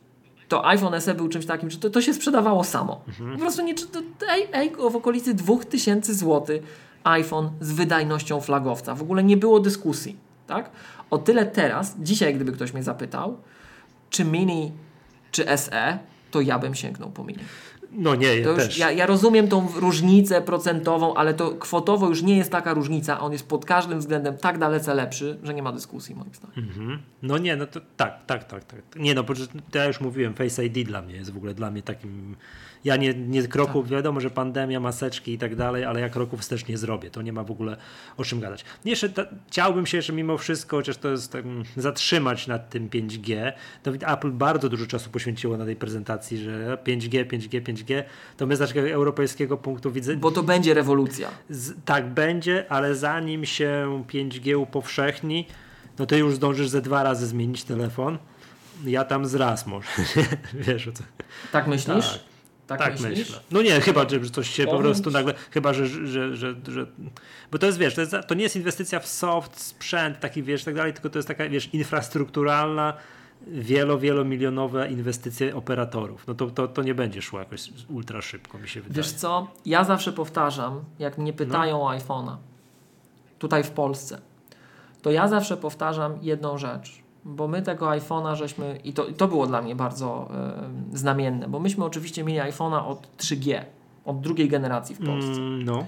to iPhone SE był czymś takim, że to, to się sprzedawało samo. Po prostu nie, czy to, ej, ej, w okolicy 2000 zł iPhone z wydajnością flagowca. W ogóle nie było dyskusji. Tak? O tyle teraz, dzisiaj gdyby ktoś mnie zapytał, czy Mini, czy SE, to ja bym sięgnął po Mini. No nie, ja To też. ja, ja rozumiem tą różnicę procentową, ale to kwotowo już nie jest taka różnica. On jest pod każdym względem tak dalece lepszy, że nie ma dyskusji moim zdaniem. Mhm. No nie, no to tak, tak, tak, tak. Nie no, bo ja już mówiłem, Face ID dla mnie jest w ogóle dla mnie takim. Ja nie, nie kroków, Tak. wiadomo, że pandemia, maseczki i tak dalej, ale ja kroków wstecz nie zrobię. To nie ma w ogóle o czym gadać. Jeszcze ta, chciałbym się jeszcze mimo wszystko, chociaż to jest tak, mm, zatrzymać nad tym 5G. To Apple bardzo dużo czasu poświęciło na tej prezentacji, że 5G, 5G, 5G. To my z naszego europejskiego punktu widzenia. Bo to będzie rewolucja. Z, tak będzie, ale zanim się 5G upowszechni, no to już zdążysz ze dwa razy zmienić telefon. Ja tam z raz może. Wiesz o co? Tak myślisz? Tak. Tak, Tak, myślisz? myślę. No nie, chyba, że coś się po prostu nagle, chyba, że, że, że, że, bo to jest, wiesz, to, jest, to nie jest inwestycja w soft, sprzęt, taki, wiesz, tak dalej, tylko to jest taka, wiesz, infrastrukturalna, wielo, wielomilionowe inwestycje operatorów. No to, to, to nie będzie szło jakoś ultra szybko, mi się wydaje. Wiesz co? Ja zawsze powtarzam, jak mnie pytają o iPhone'a, tutaj w Polsce, to ja zawsze powtarzam jedną rzecz, bo my tego iPhone'a żeśmy, i to, i to było dla mnie bardzo e, znamienne, bo myśmy oczywiście mieli iPhone'a od 3G, od drugiej generacji w Polsce. Mm, no.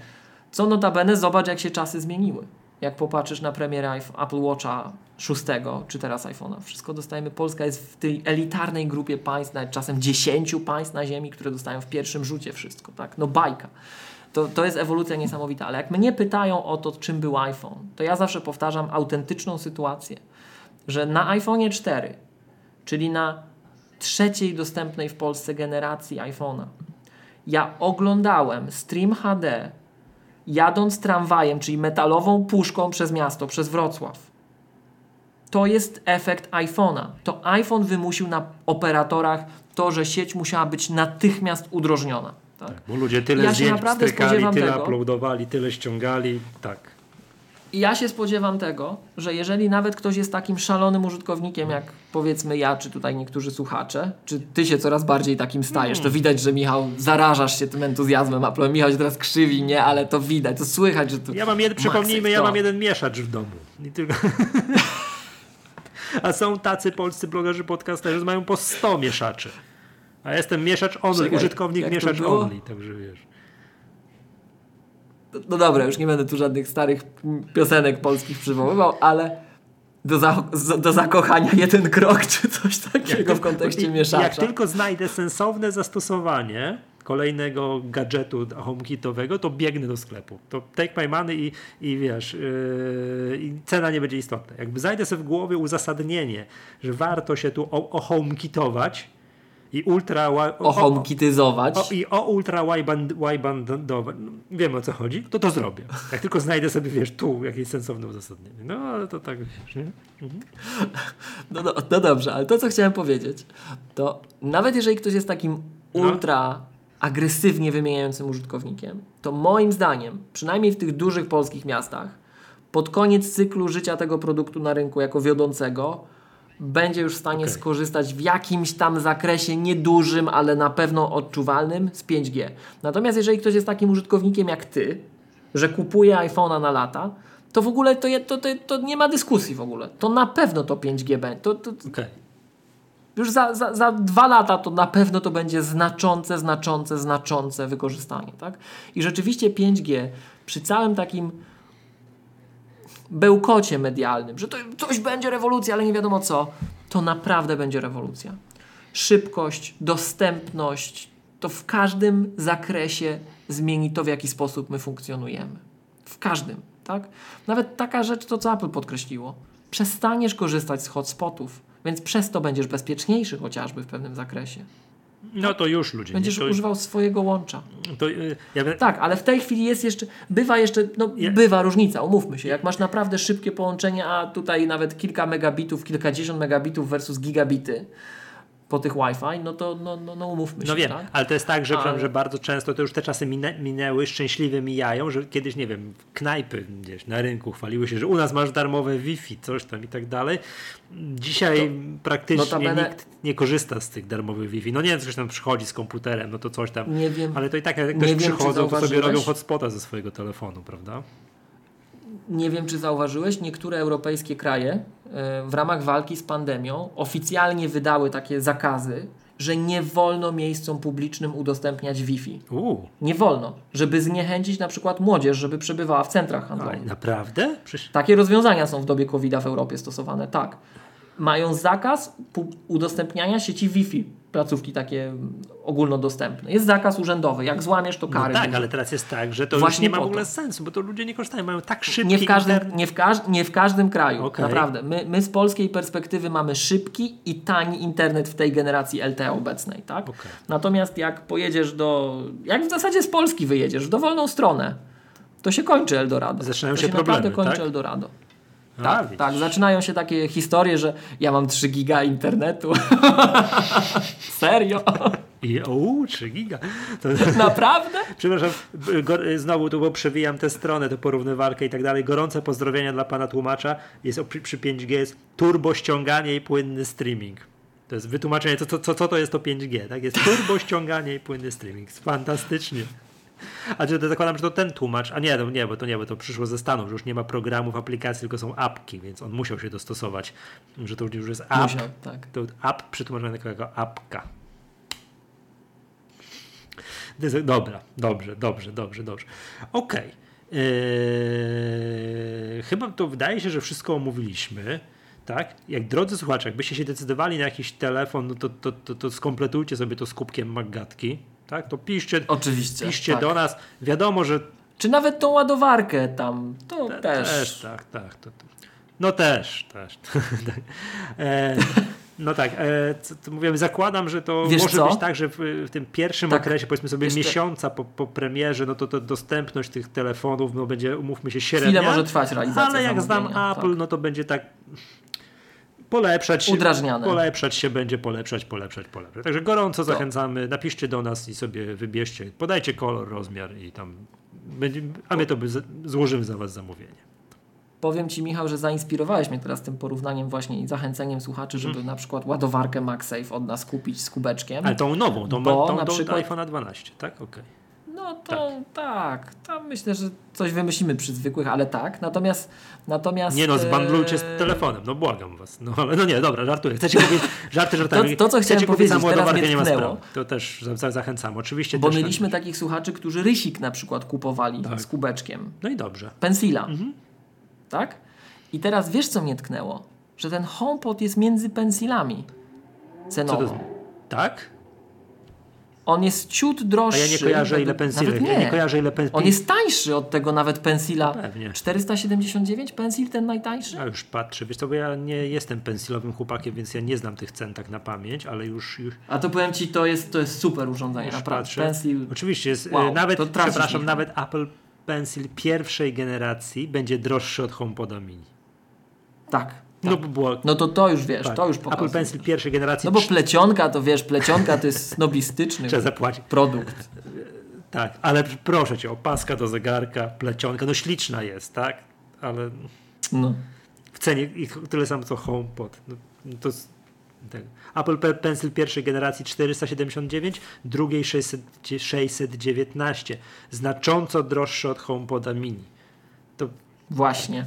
Co notabene, zobacz jak się czasy zmieniły. Jak popatrzysz na premierę Apple Watcha 6 czy teraz iPhone'a, wszystko dostajemy. Polska jest w tej elitarnej grupie państw, nawet czasem 10 państw na ziemi, które dostają w pierwszym rzucie wszystko, tak? No bajka. To, to jest ewolucja niesamowita, ale jak mnie pytają o to, czym był iPhone, to ja zawsze powtarzam autentyczną sytuację, że na iPhone 4, czyli na trzeciej dostępnej w Polsce generacji iPhone'a, ja oglądałem Stream HD jadąc tramwajem, czyli metalową puszką przez miasto, przez Wrocław. To jest efekt iPhone'a. To iPhone wymusił na operatorach to, że sieć musiała być natychmiast udrożniona. Tak? Bo ludzie tyle Ja zdjęć strykali, tyle tego. uploadowali, tyle ściągali, tak. I ja się spodziewam tego, że jeżeli nawet ktoś jest takim szalonym użytkownikiem, jak powiedzmy ja, czy tutaj niektórzy słuchacze, czy ty się coraz bardziej takim stajesz, to widać, że Michał, zarażasz się tym entuzjazmem Apple. Michał się teraz krzywi, nie, ale to widać, to słychać, że to... Ja mam jeden, przypomnijmy, ja mam jeden mieszacz w domu. Nie tylko... A są tacy polscy blogerzy podcasterzy, że mają po 100 mieszaczy. A jestem mieszacz only, Czekaj, użytkownik mieszacz only, także wiesz. No dobra, już nie będę tu żadnych starych piosenek polskich przywoływał, ale do, za, do zakochania jeden krok, czy coś takiego w kontekście Jak mieszacza. tylko znajdę sensowne zastosowanie kolejnego gadżetu HomeKitowego, to biegnę do sklepu. To take my money i, i wiesz, yy, i cena nie będzie istotna. Jakby znajdę sobie w głowie uzasadnienie, że warto się tu o, o HomeKitować, I ultra... wi- O o, I o ultra wideband, widebandowe, no, wiem o co chodzi, to to zrobię. Jak tylko znajdę sobie, wiesz, tu jakieś sensowne uzasadnienie. No, ale to tak, wiesz, nie? No, no, no dobrze, ale to co chciałem powiedzieć, to nawet jeżeli ktoś jest takim No. ultra agresywnie wymieniającym użytkownikiem, to moim zdaniem, przynajmniej w tych dużych polskich miastach, pod koniec cyklu życia tego produktu na rynku jako wiodącego, będzie już w stanie Okej. skorzystać w jakimś tam zakresie niedużym, ale na pewno odczuwalnym z 5G. Natomiast jeżeli ktoś jest takim użytkownikiem jak ty, że kupuje iPhone'a na lata, to w ogóle to, to, to, to nie ma dyskusji w ogóle. To na pewno to 5G będzie. To, to, Okej. już za, za, za dwa lata to na pewno to będzie znaczące, znaczące, znaczące wykorzystanie. Tak? I rzeczywiście 5G przy całym takim bełkocie medialnym, że to coś będzie rewolucja, ale nie wiadomo co, to naprawdę będzie rewolucja. Szybkość, dostępność, to w każdym zakresie zmieni to, w jaki sposób my funkcjonujemy. W każdym, tak? Nawet taka rzecz, to co Apple podkreśliło. Przestaniesz korzystać z hotspotów, więc przez to będziesz bezpieczniejszy chociażby w pewnym zakresie. No to już ludzie. Będziesz nie? To, używał swojego łącza. to, y, ja, Tak, ale w tej chwili jest jeszcze, bywa jeszcze, no Ja- bywa różnica, umówmy się. Jak masz naprawdę szybkie połączenie, a tutaj nawet kilka megabitów, kilkadziesiąt megabitów versus gigabity po tych Wi-Fi, no to no, no, no umówmy się. No wiem, tak? ale to jest tak, że, Ale- że bardzo często to już te czasy minę, minęły, szczęśliwie mijają, że kiedyś, nie wiem, knajpy gdzieś na rynku chwaliły się, że u nas masz darmowe Wi-Fi, coś tam i tak dalej. Dzisiaj praktycznie notabene- nikt nie korzysta z tych darmowych Wi-Fi. No nie wiem, ktoś tam przychodzi z komputerem, no to coś tam. Nie wiem, Ale to i tak jak ktoś wiem, przychodzą, to sobie robią hotspota ze swojego telefonu, prawda? Nie wiem, czy zauważyłeś, niektóre europejskie kraje e, w ramach walki z pandemią oficjalnie wydały takie zakazy, że nie wolno miejscom publicznym udostępniać Wi-Fi. Nie wolno, żeby zniechęcić na przykład młodzież, żeby przebywała w centrach ale handlowych. naprawdę? Przecież... Takie rozwiązania są w dobie covid w Europie stosowane, tak. Mają zakaz udostępniania sieci Wi-Fi, placówki takie ogólnodostępne. Jest zakaz urzędowy, jak złamiesz to No kary. tak, będą. ale teraz jest tak, że to Właśnie już nie ma w ogóle to. sensu, bo to ludzie nie korzystają, mają tak szybki nie w, każdym, internet. nie, w każ, nie w każdym kraju, Okej. naprawdę. My, my z polskiej perspektywy mamy szybki i tani internet w tej generacji LTE obecnej, tak? Okej. Natomiast jak pojedziesz do, jak w zasadzie z Polski wyjedziesz, w dowolną stronę, to się kończy Eldorado. Zaczynają to się naprawdę problemy, kończy tak? Eldorado. A, Tak, widzisz. tak, zaczynają się takie historie, że ja mam 3 giga internetu. Serio? I o, 3 giga. To, Naprawdę? przepraszam, go, znowu tu bo przewijam tę stronę, tę porównywalkę i tak dalej. Gorące pozdrowienia dla pana tłumacza. Jest przy, przy 5G jest turbo ściąganie i płynny streaming. To jest wytłumaczenie, co, co, co, co to jest to 5G. Tak? Jest turbo ściąganie i płynny streaming. Fantastycznie. A czy to zakładam, że to ten tłumacz, a nie, no nie, bo to nie, bo to przyszło ze Stanów, że już nie ma programów, aplikacji, tylko są apki, więc on musiał się dostosować, że to już jest app. Musiał, tak. To app przetłumaczony jako apka. Dobra, dobrze, dobrze, dobrze, dobrze. Okej. Eee, chyba to wydaje się, że wszystko omówiliśmy. Tak? Jak drodzy słuchacze, jakbyście się decydowali na jakiś telefon, no to, to, to, to skompletujcie sobie to z kubkiem Maggatki. Tak? To piszcie, Oczywiście. piszcie tak. do nas. Wiadomo, że Czy nawet tą ładowarkę tam, to te- też. też tak, tak. To, to. No też, też. E, no tak, e, co, mówię, zakładam, że to Wiesz może co? być tak, że w, w tym pierwszym Tak. okresie, powiedzmy sobie miesiąca po, po premierze, no to, to dostępność tych telefonów no będzie, umówmy się, średnia. Chwilę może trwać realizacja Ale jak znam Apple, tak. no to będzie tak polepszać się, Udrażniane. polepszać się będzie, polepszać, polepszać, polepszać. Także gorąco zachęcamy, napiszcie do nas i sobie wybierzcie, podajcie kolor, rozmiar i tam będzie, a my to by złożymy za was zamówienie. Powiem Ci, Michał, że zainspirowałeś mnie teraz tym porównaniem właśnie i zachęceniem słuchaczy, żeby na przykład ładowarkę MagSafe od nas kupić z kubeczkiem. Ale tą nową, tą, Bo tą, na tą przykład- iPhone'a 12, tak? Okej. No to tak. tam myślę, że coś wymyślimy przy zwykłych, ale tak. Natomiast natomiast Nie no, zbandlujcie e, z telefonem, no błagam was. No ale no nie, dobra, żartuję. Chcecie powiedzieć, żarty żartami. To- to, co chciałem kupić powiedzieć, teraz mnie nie ma sprawy. To też za- za- zachęcam. Oczywiście Bo mieliśmy takich słuchaczy, którzy rysik na przykład kupowali Tak. z kubeczkiem. No i dobrze. Pensila. Tak? I teraz wiesz, co mnie tknęło? Że ten HomePod jest między pensilami cenowo. to? Tak? On jest ciut A droższy. ja nie kojarzę ile Nawet nie. Ja nie kojarzę ile pensile. On jest tańszy od tego nawet pensila. Pewnie. 479 pensil ten najtańszy? A już patrzę, wiesz co, bo ja nie jestem pensilowym chłopakiem, więc ja nie znam tych cen tak na pamięć, ale już, już, A to powiem ci, to jest, to jest super urządzenie, już naprawdę. patrzę. Pensil. Oczywiście, jest, Wow, e, nawet, to tracisz, przepraszam, nawet Apple Pencil pierwszej generacji będzie droższy od HomePoda Mini. Tak. No tak. bo było... No to to już wiesz, tak, to już Apple pokazuje. Pencil pierwszej generacji No bo plecionka to wiesz, plecionka to jest snobistyczny produkt. Tak, ale proszę cię, opaska do zegarka, plecionka, no śliczna jest, tak? Ale No. w cenie i tyle samo co HomePod. No, to tak. Apple Pe- Pencil pierwszej generacji 479, drugiej 600, 619. Znacząco droższy od HomePoda Mini. To Właśnie.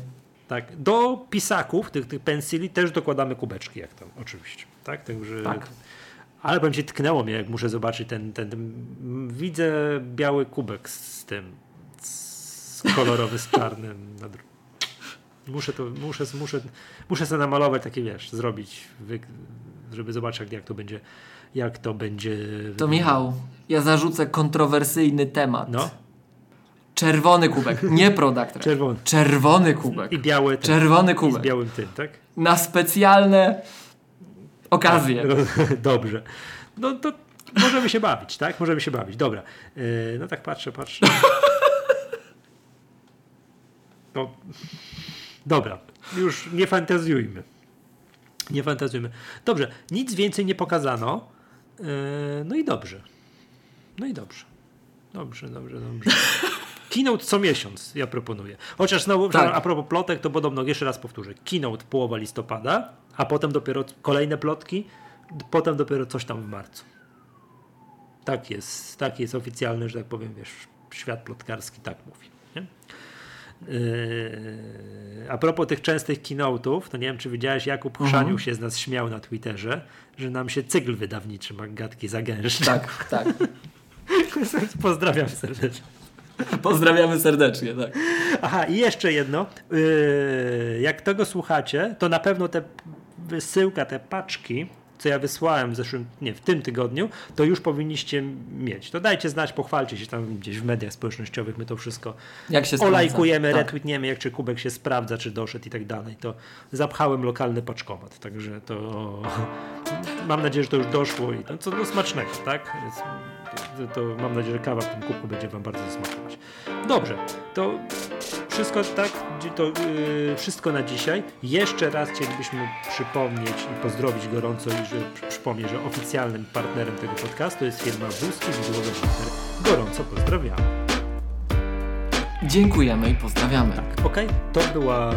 Tak. Do pisaków, tych, tych pensili też dokładamy kubeczki, jak tam, oczywiście. Tak, Także, Tak. Ale powiem ci, tknęło mnie, jak muszę zobaczyć ten, ten, ten widzę biały kubek z tym, z kolorowy z czarnym. Muszę to, muszę, muszę, muszę sobie namalować takie, wiesz, zrobić, żeby zobaczyć, jak, jak to będzie, jak to będzie. To Michał, ja zarzucę kontrowersyjny temat. No, Czerwony kubek, nie product. czerwony. Czerwony kubek. I biały ten, Czerwony i z kubek. białym tym, tak? Na specjalne okazje. Dobrze. No to możemy się bawić, tak? Możemy się bawić. Dobra. Yy, no tak patrzę, patrzę. No, dobra. Już nie fantazjujmy. Nie fantazjujmy. Dobrze. Nic więcej nie pokazano. Yy, no i dobrze. No i dobrze. Dobrze, dobrze, dobrze. Keynote co miesiąc, ja proponuję. Chociaż znowu, Tak. a propos plotek, to podobno, jeszcze raz powtórzę. Keynote połowa listopada, a potem dopiero kolejne plotki, potem dopiero coś tam w marcu. Tak jest, tak jest oficjalny, że tak powiem, wiesz, świat plotkarski tak mówi. Nie? Yy, a propos tych częstych keynote'ów, to nie wiem, czy widziałeś, Jakub Chrzaniu się z nas śmiał na Twitterze, że nam się cykl wydawniczy Maggatki zagęszcza. Tak, tak. Pozdrawiam serdecznie. Pozdrawiamy serdecznie, tak. Aha, i jeszcze jedno. Yy, jak tego słuchacie, to na pewno te wysyłka, te paczki, co ja wysłałem w zeszłym, nie, w tym tygodniu, to już powinniście mieć. To dajcie znać, pochwalcie się tam gdzieś w mediach społecznościowych, my to wszystko Jak się sprawdza. olajkujemy, tak. retweetniemy, jak czy kubek się sprawdza, czy doszedł i tak dalej. To zapchałem lokalny paczkomat, także to mam nadzieję, że to już doszło i no, co do smacznego, tak? To, to mam nadzieję, że kawa w tym kubku będzie Wam bardzo smakować. Dobrze, to wszystko tak, to yy, wszystko na dzisiaj. Jeszcze raz chcielibyśmy przypomnieć i pozdrowić gorąco i że przy- przypomnieć, że oficjalnym partnerem tego podcastu jest firma Wózki Widłowy Partner. Gorąco pozdrawiamy. Dziękujemy i pozdrawiamy. Okej, to była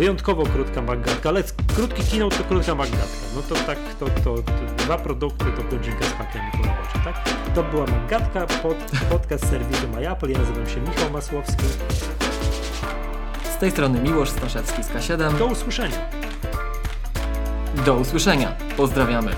wyjątkowo krótka magatka, ale krótki keynote to krótka magatka. No to tak, to, to, to dwa produkty to godzinka z hakiem po robocie, tak? To była magatka, pod, podcast serwisu MyApple. Ja nazywam się Michał Masłowski. Z tej strony Miłosz Staszewski z K7. Do usłyszenia. Do usłyszenia. Pozdrawiamy.